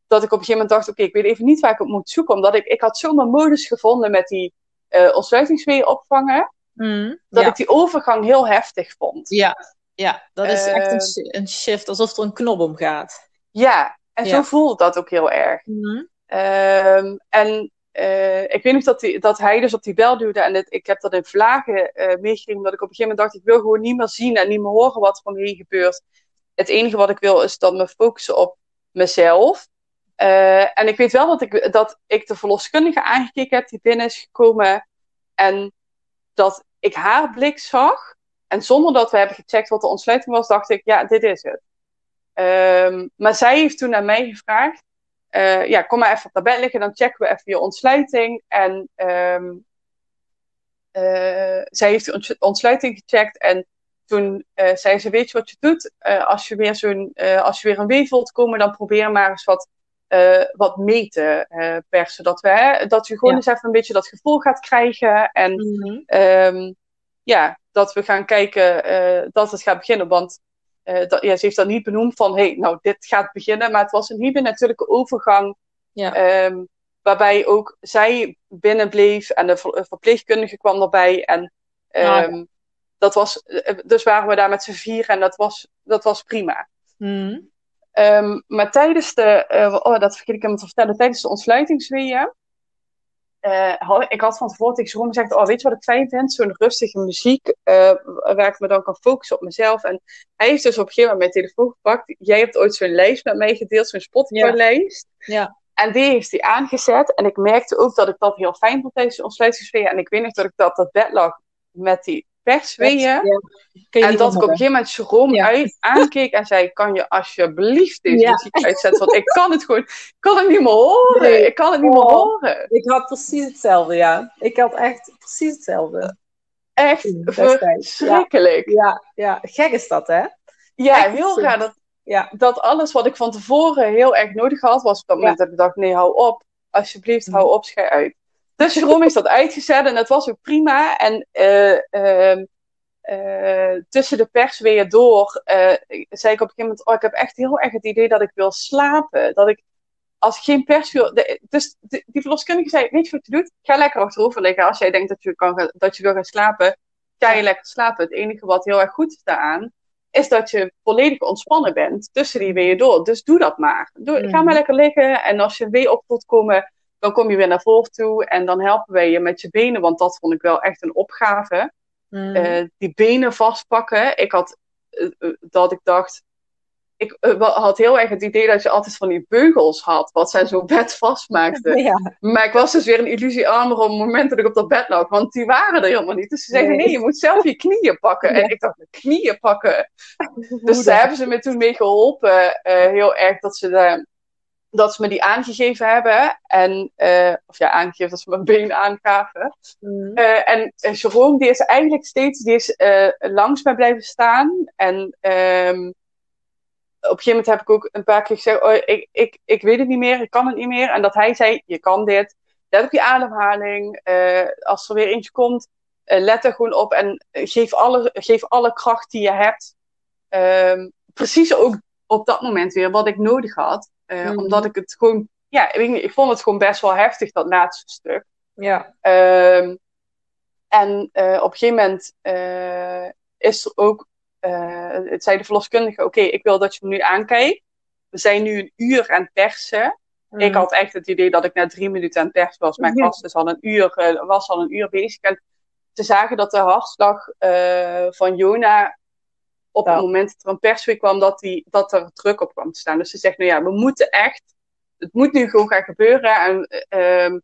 dat ik op een gegeven moment dacht, oké, ik weet even niet waar ik op moet zoeken, omdat ik, ik had zomaar modus gevonden met die uh, ontsluitingsweeën opvangen, mm, dat ik die overgang heel heftig vond. Ja, ja dat is echt een, ehm, een, shift, alsof er een knop omgaat. Ja, en zo voelde dat ook heel erg. Mm. en uh, ik weet nog dat, die, dat hij dus op die bel duwde. En ik heb dat in vlagen uh, meegekregen. Omdat ik op een gegeven moment dacht: ik wil gewoon niet meer zien en niet meer horen wat er om me heen gebeurt het enige wat ik wil is dan me focussen op mezelf. Uh, en ik weet wel dat ik, dat ik de verloskundige aangekeken heb die binnen is gekomen. En dat ik haar blik zag. En zonder dat we hebben gecheckt wat de ontsluiting was, dacht ik, ja, dit is het. Um, maar zij heeft toen naar mij gevraagd. Uh, ja, kom maar even op dat bed liggen, dan checken we even je ontsluiting. En um, uh, zij heeft de ontsluiting gecheckt. En toen uh, zei ze, weet je wat je doet? Uh, als, je weer zo'n, uh, als je weer een wee voelt komen, dan probeer maar eens wat, wat mee te persen. Dat, we, hè, dat je gewoon eens even een beetje dat gevoel gaat krijgen. En mm -hmm. ja, dat we gaan kijken dat het gaat beginnen. Want dat, ja, ze heeft dat niet benoemd van, hey, nou, dit gaat beginnen. Maar het was een hele natuurlijke overgang. Ja. Um, waarbij ook zij binnenbleef en de verpleegkundige kwam erbij. En um, dat was, eh, dus waren we daar met z'n vier en dat was, dat was prima. Mm. Um, maar tijdens de, uh, oh, dat vergeet ik hem te vertellen, tijdens de ontsluitingsweeën, uh, ik had van tevoren tegen Jeroen gezegd, oh, weet je wat ik fijn vind? Zo'n rustige muziek, uh, waar ik me dan kan focussen op mezelf. En hij heeft dus op een gegeven moment mijn telefoon gepakt. Jij hebt ooit zo'n lijst met mij gedeeld, zo'n Spotify-lijst. Ja. ja. En die heeft hij aangezet. En ik merkte ook dat ik dat heel fijn vond tijdens de ontsluitingsweeën. En ik weet nog dat ik dat dat bed lag met die persweeën. En dat ik op een gegeven moment Jerome uit, aankeek en zei: Kan je alsjeblieft deze muziek uitzetten? Want ik kan het gewoon, ik kan het niet meer horen. Ik kan het niet meer oh. horen. Ik had precies hetzelfde, ja. Ik had echt precies hetzelfde. Echt verschrikkelijk. Ja, ja, gek is dat, hè? Ja, heel raar. Dat, ja. dat alles wat ik van tevoren heel erg nodig had, was op dat moment dat ik dacht: Nee, hou op. Alsjeblieft, hou mm. op, schij uit. Dus Jeroen is dat uitgezet en dat was ook prima. En uh, uh, tussen de persweeën door zei ik op een gegeven moment: Oh, ik heb echt heel erg het idee dat ik wil slapen. Dat ik, als ik geen pers wil. dus die verloskundige zei: Weet je wat je doet? Ga lekker achterover liggen. Als jij denkt dat je, kan, dat je wil gaan slapen, ga je lekker slapen. Het enige wat heel erg goed is daaraan, is dat je volledig ontspannen bent tussen die weeën door. Dus doe dat maar. Doe, Ga maar mm. lekker liggen en als je een wee op voelt komen dan kom je weer naar voren toe en dan helpen wij je met je benen, want dat vond ik wel echt een opgave. Mm. Uh, die benen vastpakken. Ik had uh, dat ik dacht, ik had heel erg het idee dat je altijd van die beugels had, wat zij zo [LAUGHS] bed vastmaakten. Ja. Maar ik was dus weer een illusie armer op het moment dat ik op dat bed lag, want die waren er helemaal niet. Dus ze zeiden, nee, je moet zelf je knieën pakken. En ik dacht, knieën pakken. [LAUGHS] dus daar hebben ze me toen mee geholpen, heel erg, dat ze daar dat ze me die aangegeven hebben. En, uh, of ja, aangegeven dat ze mijn been aangaven. Mm. Uh, en uh, Jerome, die is eigenlijk steeds die is, langs mij blijven staan. En um, op een gegeven moment heb ik ook een paar keer gezegd: oh, ik, ik, ik weet het niet meer, ik kan het niet meer. En dat hij zei: Je kan dit. Let op je ademhaling. als er weer eentje komt, let er gewoon op en geef alle, geef alle kracht die je hebt. Um, precies ook op dat moment weer wat ik nodig had. Uh, mm. Omdat ik het gewoon, ja, ik, ik vond het gewoon best wel heftig, dat laatste stuk. Ja. Um, en uh, op een gegeven moment uh, is er ook, het zei de verloskundige, oké, ik wil dat je me nu aankijkt. We zijn nu een uur aan het persen. Mm. Ik had echt het idee dat ik na drie minuten aan het persen was. Mijn gast is al een uur, was al een uur bezig. En te zagen dat de hartslag van Jona op het moment dat er een persweek kwam, dat, die, dat er druk op kwam te staan. Dus ze zegt, nou ja, we moeten echt, het moet nu gewoon gaan gebeuren. En, uh,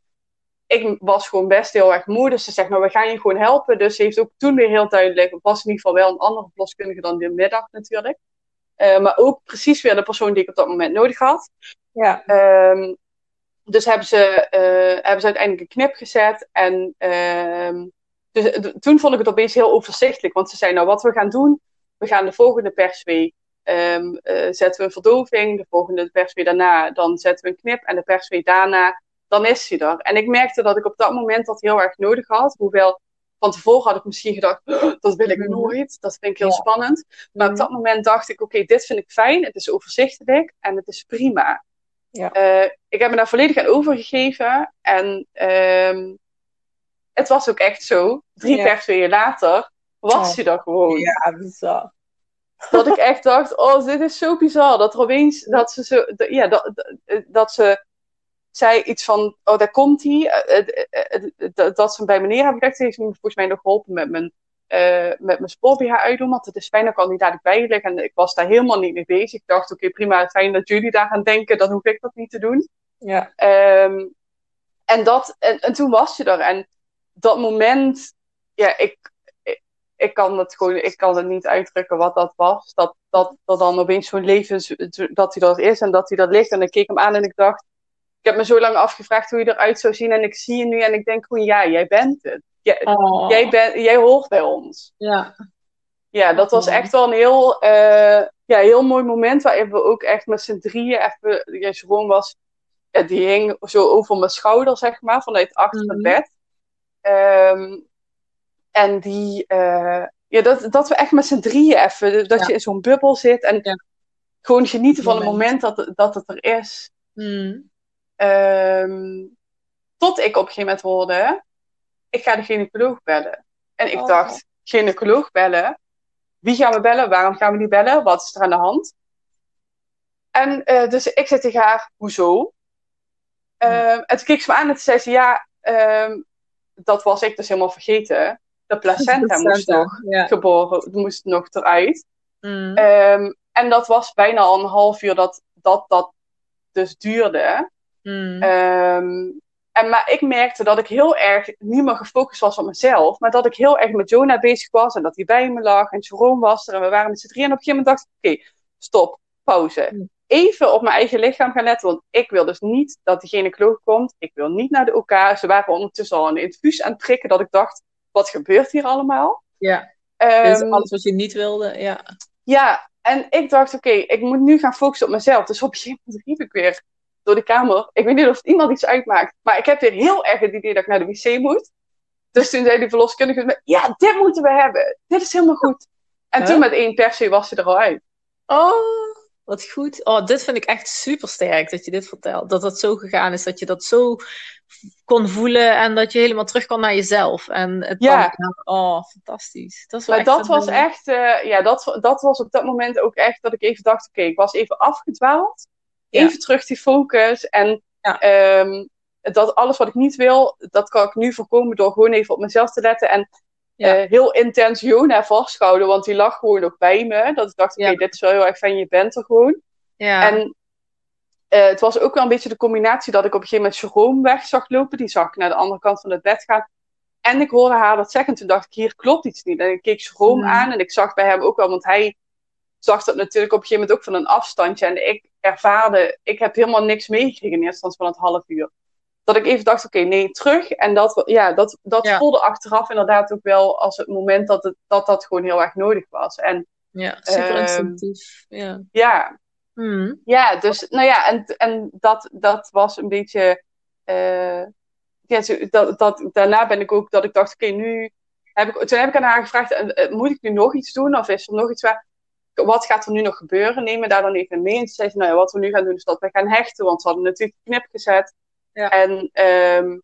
ik was gewoon best heel erg moe. Dus ze zegt, nou, we gaan je gewoon helpen. Dus ze heeft ook toen weer heel duidelijk, het was in ieder geval wel een andere verloskundige dan de middag natuurlijk. Uh, maar ook precies weer de persoon die ik op dat moment nodig had. Ja. Um, dus hebben ze, uh, hebben ze uiteindelijk een knip gezet. En uh, dus, toen vond ik het opeens heel overzichtelijk. Want ze zei, nou wat we gaan doen, we gaan de volgende persweek um, uh, zetten we een verdoving. De volgende persweek daarna, dan zetten we een knip. En de persweek daarna, dan is hij er. En ik merkte dat ik op dat moment dat heel erg nodig had. Hoewel van tevoren had ik misschien gedacht, oh, dat wil ik mhm. nooit. Dat vind ik heel ja. spannend. Maar op mhm. dat moment dacht ik, oké, okay, dit vind ik fijn. Het is overzichtelijk en het is prima. Ja. Uh, ik heb me daar volledig aan overgegeven. En um, het was ook echt zo. Drie ja. persweken later was oh. hij er gewoon. Ja, bizar. Dat ik echt dacht, oh, dit is zo bizar. Dat er opeens, dat ze zo, ja, dat, dat ze zei iets van, oh, daar komt hij. Dat ze bij meneer hebben. Ze heeft me volgens mij nog geholpen met mijn, uh, met mijn sport uitdoen. Want het is fijn, dan kan hij daar bij liggen. En ik was daar helemaal niet mee bezig. Ik dacht, oké, okay, prima, fijn dat jullie daar gaan denken. Dan hoef ik dat niet te doen. Ja. Um, en, dat, en, en toen was je er. En dat moment, ja, ik, ik, kan het gewoon, ik kan het niet uitdrukken wat dat was. Dat, dat, dat dan opeens zo'n leven, dat hij dat is en dat hij dat ligt. En ik keek hem aan en ik dacht, ik heb me zo lang afgevraagd hoe je eruit zou zien. En ik zie je nu en ik denk gewoon, ja, jij bent het. Jij, oh. jij, ben, jij hoort bij ons. Ja. Ja, dat was echt wel een heel, uh, ja, heel mooi moment. Waarin we ook echt met z'n drieën even, ja, was, ja, die hing zo over mijn schouder, zeg maar, vanuit achter mm -hmm. het bed. Um, en die, uh, ja, dat, dat we echt met z'n drieën even, dat ja. je in zo'n bubbel zit en ja. gewoon genieten van het moment dat, dat het er is. Mm. Um, tot ik op een gegeven moment hoorde, ik ga de gynaecoloog bellen. En ik oh. dacht, gynaecoloog bellen? Wie gaan we bellen? Waarom gaan we die bellen? Wat is er aan de hand? En uh, dus ik zei tegen haar, hoezo? Mm. Uh, en toen keek ze me aan en toen zei ze, ja, uh, dat was ik dus helemaal vergeten. De placenta moest nog ja. geboren, moest nog eruit. Mm. Um, en dat was bijna al een half uur dat dat, dat dus duurde. Mm. Um, en maar ik merkte dat ik heel erg niet meer gefocust was op mezelf, maar dat ik heel erg met Jonah bezig was en dat hij bij me lag en Jerome was er en we waren met z'n drieën. En op een gegeven moment dacht ik, oké, okay, stop, pauze. Mm. Even op mijn eigen lichaam gaan letten, want ik wil dus niet dat die gynaecoloog komt. Ik wil niet naar de OK. Ze waren ondertussen al een infuus aan het prikken dat ik dacht, wat gebeurt hier allemaal? Ja, um, dus alles wat je niet wilde, ja. Ja, en ik dacht, oké, okay, ik moet nu gaan focussen op mezelf. Dus op een gegeven moment riep ik weer door de kamer. Ik weet niet of iemand iets uitmaakt, maar ik heb weer heel erg het idee dat ik naar de wc moet. Dus toen zei die verloskundige, ja, dit moeten we hebben. Dit is helemaal goed. En huh? toen met één persie was ze er al uit. Oh, wat goed. Oh, dit vind ik echt super sterk dat je dit vertelt. Dat dat zo gegaan is, dat je dat zo kon voelen en dat je helemaal terug kan naar jezelf. En het ja. Oh, fantastisch. Dat, maar dat was echt, uh, ja, dat, dat was op dat moment ook echt dat ik even dacht, oké, okay, ik was even afgedwaald. Even ja. terug die focus. En ja. um, dat alles wat ik niet wil, dat kan ik nu voorkomen door gewoon even op mezelf te letten. En ja. uh, heel intens Jona vasthouden, want die lag gewoon nog bij me. Dat ik dacht, oké, okay, dit is wel heel erg fijn, je bent er gewoon. Ja. En uh, het was ook wel een beetje de combinatie dat ik op een gegeven moment Jerome weg zag lopen. Die zag ik naar de andere kant van het bed gaan. En ik hoorde haar dat zeggen. Toen dacht ik, hier klopt iets niet. En ik keek Jerome Hmm. mm. aan en ik zag bij hem ook wel, want hij zag dat natuurlijk op een gegeven moment ook van een afstandje. En ik ervaarde, ik heb helemaal niks meegekregen in eerste instantie van het half uur. Dat ik even dacht, oké, okay, nee, terug. En dat, ja, dat, dat Ja. voelde achteraf inderdaad ook wel als het moment dat het, dat, dat gewoon heel erg nodig was. En Ja, super Ehm, instinctief. Ja. ja, Hmm. ja, dus nou ja, en, en dat, dat was een beetje. ja, zo, dat, dat, daarna ben ik ook dat ik dacht, oké, nu heb ik, toen heb ik aan haar gevraagd, eh, moet ik nu nog iets doen? Of is er nog iets waar, wat gaat er nu nog gebeuren? Neem me daar dan even mee. En toen zei ze, nou ja, wat we nu gaan doen is dat we gaan hechten, want ze hadden natuurlijk knip gezet. Ja. En ehm,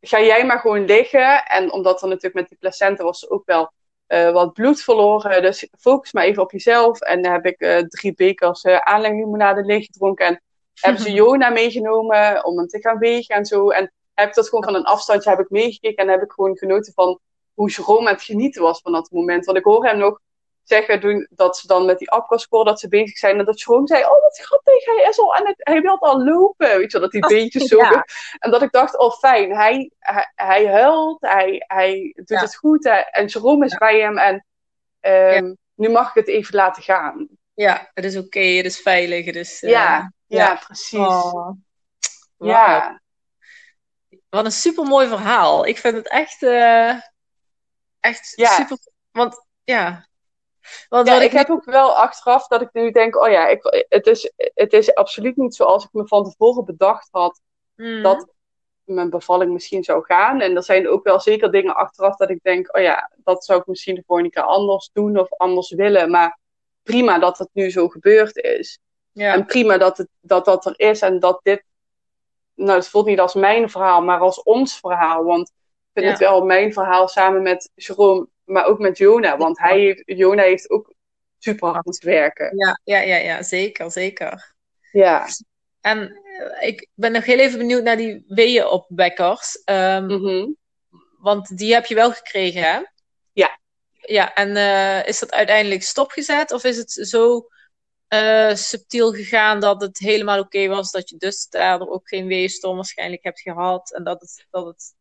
ga jij maar gewoon liggen. En omdat er natuurlijk met die placenta was ook wel uh, wat bloed verloren. Dus focus maar even op jezelf. En dan heb ik uh, drie bekers uh, aanleglimonade leeggedronken. En hebben ze [LAUGHS] Jona meegenomen om hem te gaan wegen en zo. En heb ik dat gewoon van een afstandje heb ik meegekeken. En heb ik gewoon genoten van hoe Jerome aan het genieten was van dat moment. Want ik hoor hem nog zeggen doen, dat ze dan met die afkastscore dat ze bezig zijn. En dat Jeroen zei, oh wat grappig, hij is al aan het, hij wil al lopen. Weet je dat die [LAUGHS] beentjes zo. Ja. En dat ik dacht, oh fijn, hij, hij, hij huilt, hij, hij doet Ja. het goed. hè, En Jerome is bij hem en ehm, nu mag ik het even laten gaan. Ja, het is oké, het is veilig. Het is, eh, ja, ja, precies. oh. Ja. Wat een supermooi verhaal. Ik vind het echt, eh, echt super. Want ja. Want Ja, ik heb ook wel achteraf dat ik nu denk, oh ja, ik, het, is, het is absoluut niet zoals ik me van tevoren bedacht had Mm. dat mijn bevalling misschien zou gaan. En er zijn ook wel zeker dingen achteraf dat ik denk, oh ja, dat zou ik misschien de volgende keer anders doen of anders willen. Maar prima dat het nu zo gebeurd is. ja. En prima dat, het, dat dat er is en dat dit, nou het voelt niet als mijn verhaal, maar als ons verhaal. Want ik vind Ja. het wel mijn verhaal samen met Jerome, maar ook met Jona. Want hij heeft, Jona heeft ook super hard moeten werken. Ja, ja, ja, ja, zeker, zeker. Ja. En eh, ik ben nog heel even benieuwd naar die weeënopwekkers. Ehm Mhm. Want die heb je wel gekregen, hè? Ja. Ja, en eh, is dat uiteindelijk stopgezet? Of is het zo eh, subtiel gegaan dat het helemaal oké was? Dat je dus daardoor ook geen weeënstorm waarschijnlijk hebt gehad? En dat het... Dat het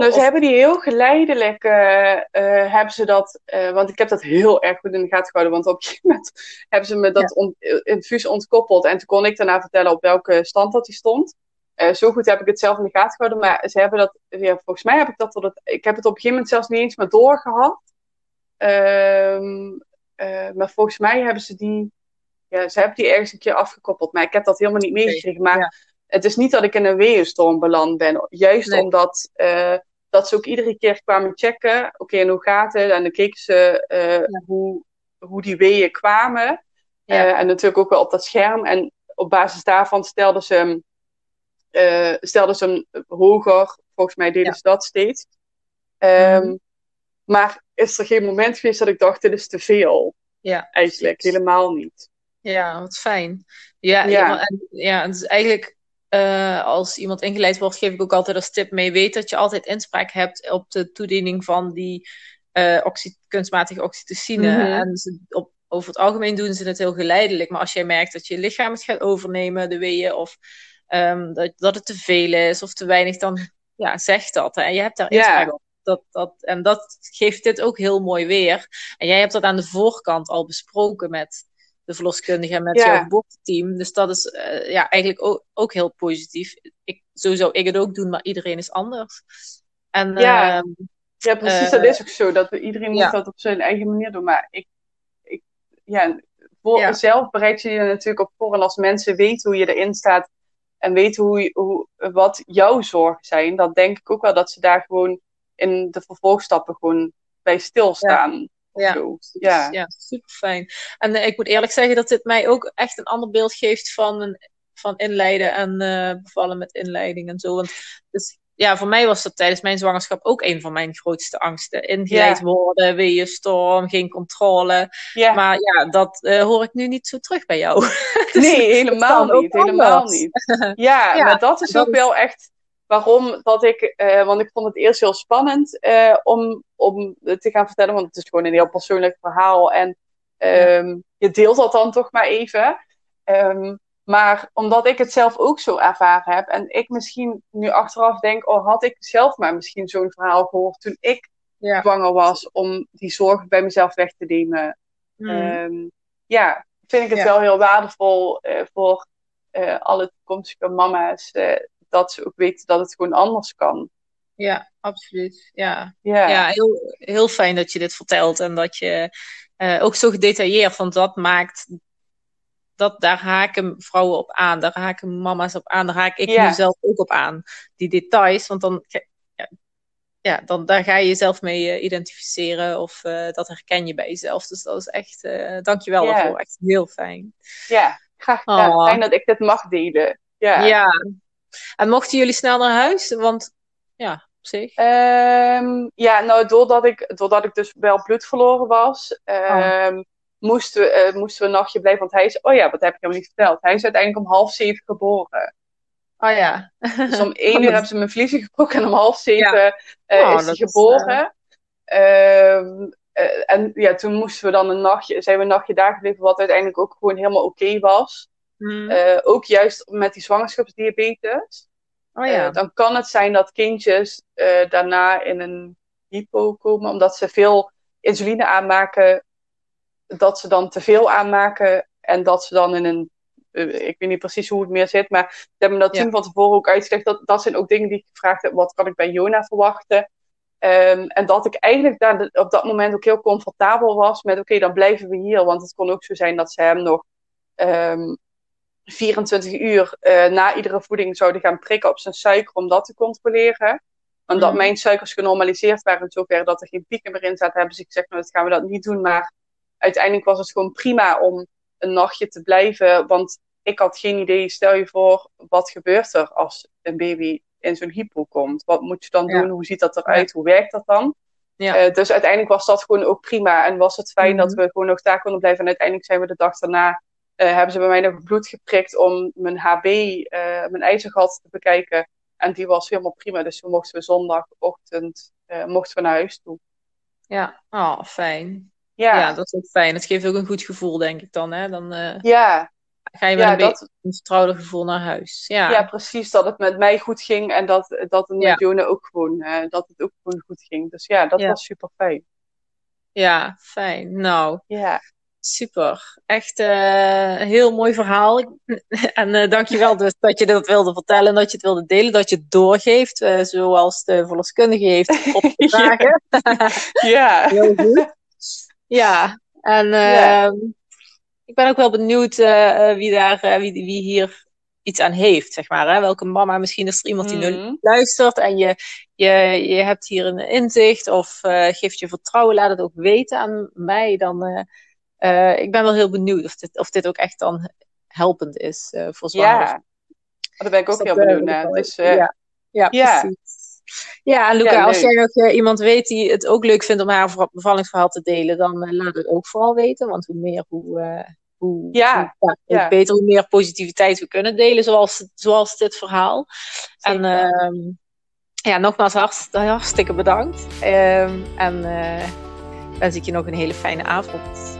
Nou, ze hebben die heel geleidelijk, eh, eh, hebben ze dat, eh, want ik heb dat heel erg goed in de gaten gehouden, want op een gegeven moment [LAUGHS] hebben ze me dat on- eh, infuus ontkoppeld en toen kon ik daarna vertellen op welke stand dat die stond. Zo goed heb ik het zelf in de gaten gehouden, maar ze hebben dat, ja, volgens mij heb ik dat tot het, ik heb het op een gegeven moment zelfs niet eens meer doorgehad. Ehm, eh, maar volgens mij hebben ze die, ja, ze hebben die ergens een keer afgekoppeld, maar ik heb dat helemaal niet meegekregen. Maar ja. het is niet dat ik in een weeënstorm beland ben, juist Nee. omdat dat ze ook iedere keer kwamen checken. Oké, en hoe gaat het? En dan keken ze eh, hoe, hoe die weeën kwamen. Ja. Eh, en natuurlijk ook wel op dat scherm. En op basis daarvan stelden ze hem, eh, stelden ze hem hoger. Volgens mij deden Ja. ze dat steeds. Ehm, Mhm. Maar is er geen moment geweest dat ik dacht, dit is te veel? Ja, Eigenlijk precies. helemaal niet. Ja, wat fijn. Ja, Ja. ja. En, ja het is eigenlijk eh, als iemand ingeleid wordt, geef ik ook altijd als tip mee. Weet dat je altijd inspraak hebt op de toediening van die oxy- kunstmatige oxytocine. Mhm. En ze, op, over het algemeen doen ze het heel geleidelijk. Maar als jij merkt dat je lichaam het gaat overnemen, de weeën, of ehm, dat, dat het te veel is of te weinig, dan ja, zeg dat. Hè. En je hebt daar inspraak op. Dat, dat, en dat geeft dit ook heel mooi weer. En jij hebt dat aan de voorkant al besproken met de verloskundige met Ja. jouw geboorteteam. Dus dat is eh, ja, eigenlijk ook, ook heel positief. Ik, zo zou ik het ook doen, maar iedereen is anders. En Ja. ehm, Ja, precies. Eh, dat is ook zo. Dat iedereen ja. moet dat op zijn eigen manier doen. Maar ik, ik ja, voor Ja. zelf bereid je je natuurlijk op voor. En als mensen weten hoe je erin staat en weten hoe, hoe, wat jouw zorgen zijn, dan denk ik ook wel dat ze daar gewoon in de vervolgstappen gewoon bij stilstaan. Ja. zo. Ja. ja, super fijn. En eh, ik moet eerlijk zeggen dat dit mij ook echt een ander beeld geeft van, een, van inleiden en eh, bevallen met inleiding en zo. Want dus, ja, voor mij was dat tijdens mijn zwangerschap ook een van mijn grootste angsten. Ingeleid Ja. worden, weeënstorm, geen controle. Ja. Maar ja, dat eh, hoor ik nu niet zo terug bij jou. [LAUGHS] nee, helemaal niet. Helemaal niet. [LAUGHS] Ja, Ja, maar dat is ook wel echt waarom dat ik, eh, want ik vond het eerst heel spannend eh, om, om het te gaan vertellen, want het is gewoon een heel persoonlijk verhaal en ehm, je deelt dat dan toch maar even. Ehm, maar omdat ik het zelf ook zo ervaren heb en ik misschien nu achteraf denk, oh had ik zelf maar misschien zo'n verhaal gehoord toen ik Ja. zwanger was, om die zorgen bij mezelf weg te nemen. Mm. Ehm, ja, vind ik het Ja. wel heel waardevol eh, voor alle toekomstige mama's. Dat ze ook weten dat het gewoon anders kan. ja, absoluut. Ja, Ja, Ja, heel, heel fijn dat je dit vertelt en dat je eh, ook zo gedetailleerd, want dat maakt, dat, daar haken vrouwen op aan, daar haken mama's op aan, daar haak ik Ja. nu zelf ook op aan. Die details, want dan, ja, ja, dan daar ga je jezelf mee eh, identificeren of eh, dat herken je bij jezelf. Dus dat is echt, eh dankjewel Ja. daarvoor, echt heel fijn. ja graag gedaan. Oh. Fijn dat ik dit mag delen. Ja. Ja. En mochten jullie snel naar huis? Want ja, op zich. Ehm, ja, nou, doordat ik, doordat ik dus wel bloed verloren was, ehm, moesten, we, eh, moesten we een nachtje blijven. Want hij is, oh ja, wat heb ik hem niet verteld? Hij is uiteindelijk om half zeven geboren. Oh ja. Dus om [LAUGHS] één uur hebben ze mijn vliezen gebroken en om half zeven eh, Oh, is hij is, geboren. Ehm, en ja, toen moesten we dan een nachtje, zijn we een nachtje daar gebleven, wat uiteindelijk ook gewoon helemaal oké was. Mhm. ook juist met die zwangerschapsdiabetes. oh ja. Eh, dan kan het zijn dat kindjes eh, daarna in een hypo komen, omdat ze veel insuline aanmaken, dat ze dan te veel aanmaken en dat ze dan in een. eh, ik weet niet precies hoe het meer zit, maar ze hebben dat Ja. toen van tevoren ook uitgelegd. Dat, dat zijn ook dingen die ik gevraagd heb: wat kan ik bij Jona verwachten? Ehm, en dat ik eigenlijk daar op dat moment ook heel comfortabel was met: oké, dan blijven we hier. Want het kon ook zo zijn dat ze hem nog ehm, 24 uur eh, na iedere voeding zouden gaan prikken op zijn suiker om dat te controleren. Omdat Mhm. mijn suikers genormaliseerd waren in zover dat er geen pieken meer in zaten, hebben ze gezegd, nou, dat gaan we dat niet doen. Maar uiteindelijk was het gewoon prima om een nachtje te blijven. Want ik had geen idee, stel je voor, wat gebeurt er als een baby in zo'n hypo komt? Wat moet je dan Ja. doen? Hoe ziet dat eruit? Hoe werkt dat dan? Ja. Eh, dus uiteindelijk was dat gewoon ook prima. En was het fijn Mhm. dat we gewoon nog daar konden blijven. En uiteindelijk zijn we de dag daarna, eh, hebben ze bij mij nog bloed geprikt om mijn HB, eh, mijn ijzergat te bekijken. En die was helemaal prima. Dus toen mochten we zondagochtend eh, mochten we naar huis toe. ja. Oh, fijn. Ja, Ja. ja, dat is ook fijn. Het geeft ook een goed gevoel, denk ik dan. Hè? Dan ja, ga je met ja, een beetje dat, een vertrouwder gevoel naar huis. Ja. ja, precies. Dat het met mij goed ging en dat, dat het Ja. met Jone ook gewoon, dat het ook gewoon goed ging. Dus ja, dat Ja. was super fijn. Ja, fijn. Nou, Ja, super. Echt eh, een heel mooi verhaal. [LAUGHS] En eh dankjewel dus dat je dat wilde vertellen en dat je het wilde delen, dat je het doorgeeft, eh, zoals de verloskundige heeft [LAUGHS] opgedragen. [LAUGHS] ja. Heel goed. Ja, en Ja. ehm, ik ben ook wel benieuwd wie, daar, wie, wie hier iets aan heeft, zeg maar. Hè? Welke mama, misschien is er iemand die nu Mhm. luistert en je, je, je hebt hier een inzicht of geeft je vertrouwen, laat het ook weten aan mij. Dan, eh, ik ben wel heel benieuwd of dit, of dit ook echt dan helpend is eh, voor zwangere Ja, daar ben ik ook dus heel eh, benieuwd naar. Dus ja. Ja, ja. precies. Ja, en Luca, Ja, als jij nog iemand weet die het ook leuk vindt om haar ver- bevallingsverhaal te delen, dan laat het ook vooral weten. Want hoe meer, hoe, hoe, Ja, hoe, beter, hoe meer positiviteit we kunnen delen, zoals, zoals dit verhaal. En Zeker. ehm, ja, nogmaals hartst, hartstikke bedankt. Ehm, en wens ik je nog een hele fijne avond.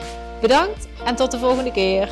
Bedankt en tot de volgende keer.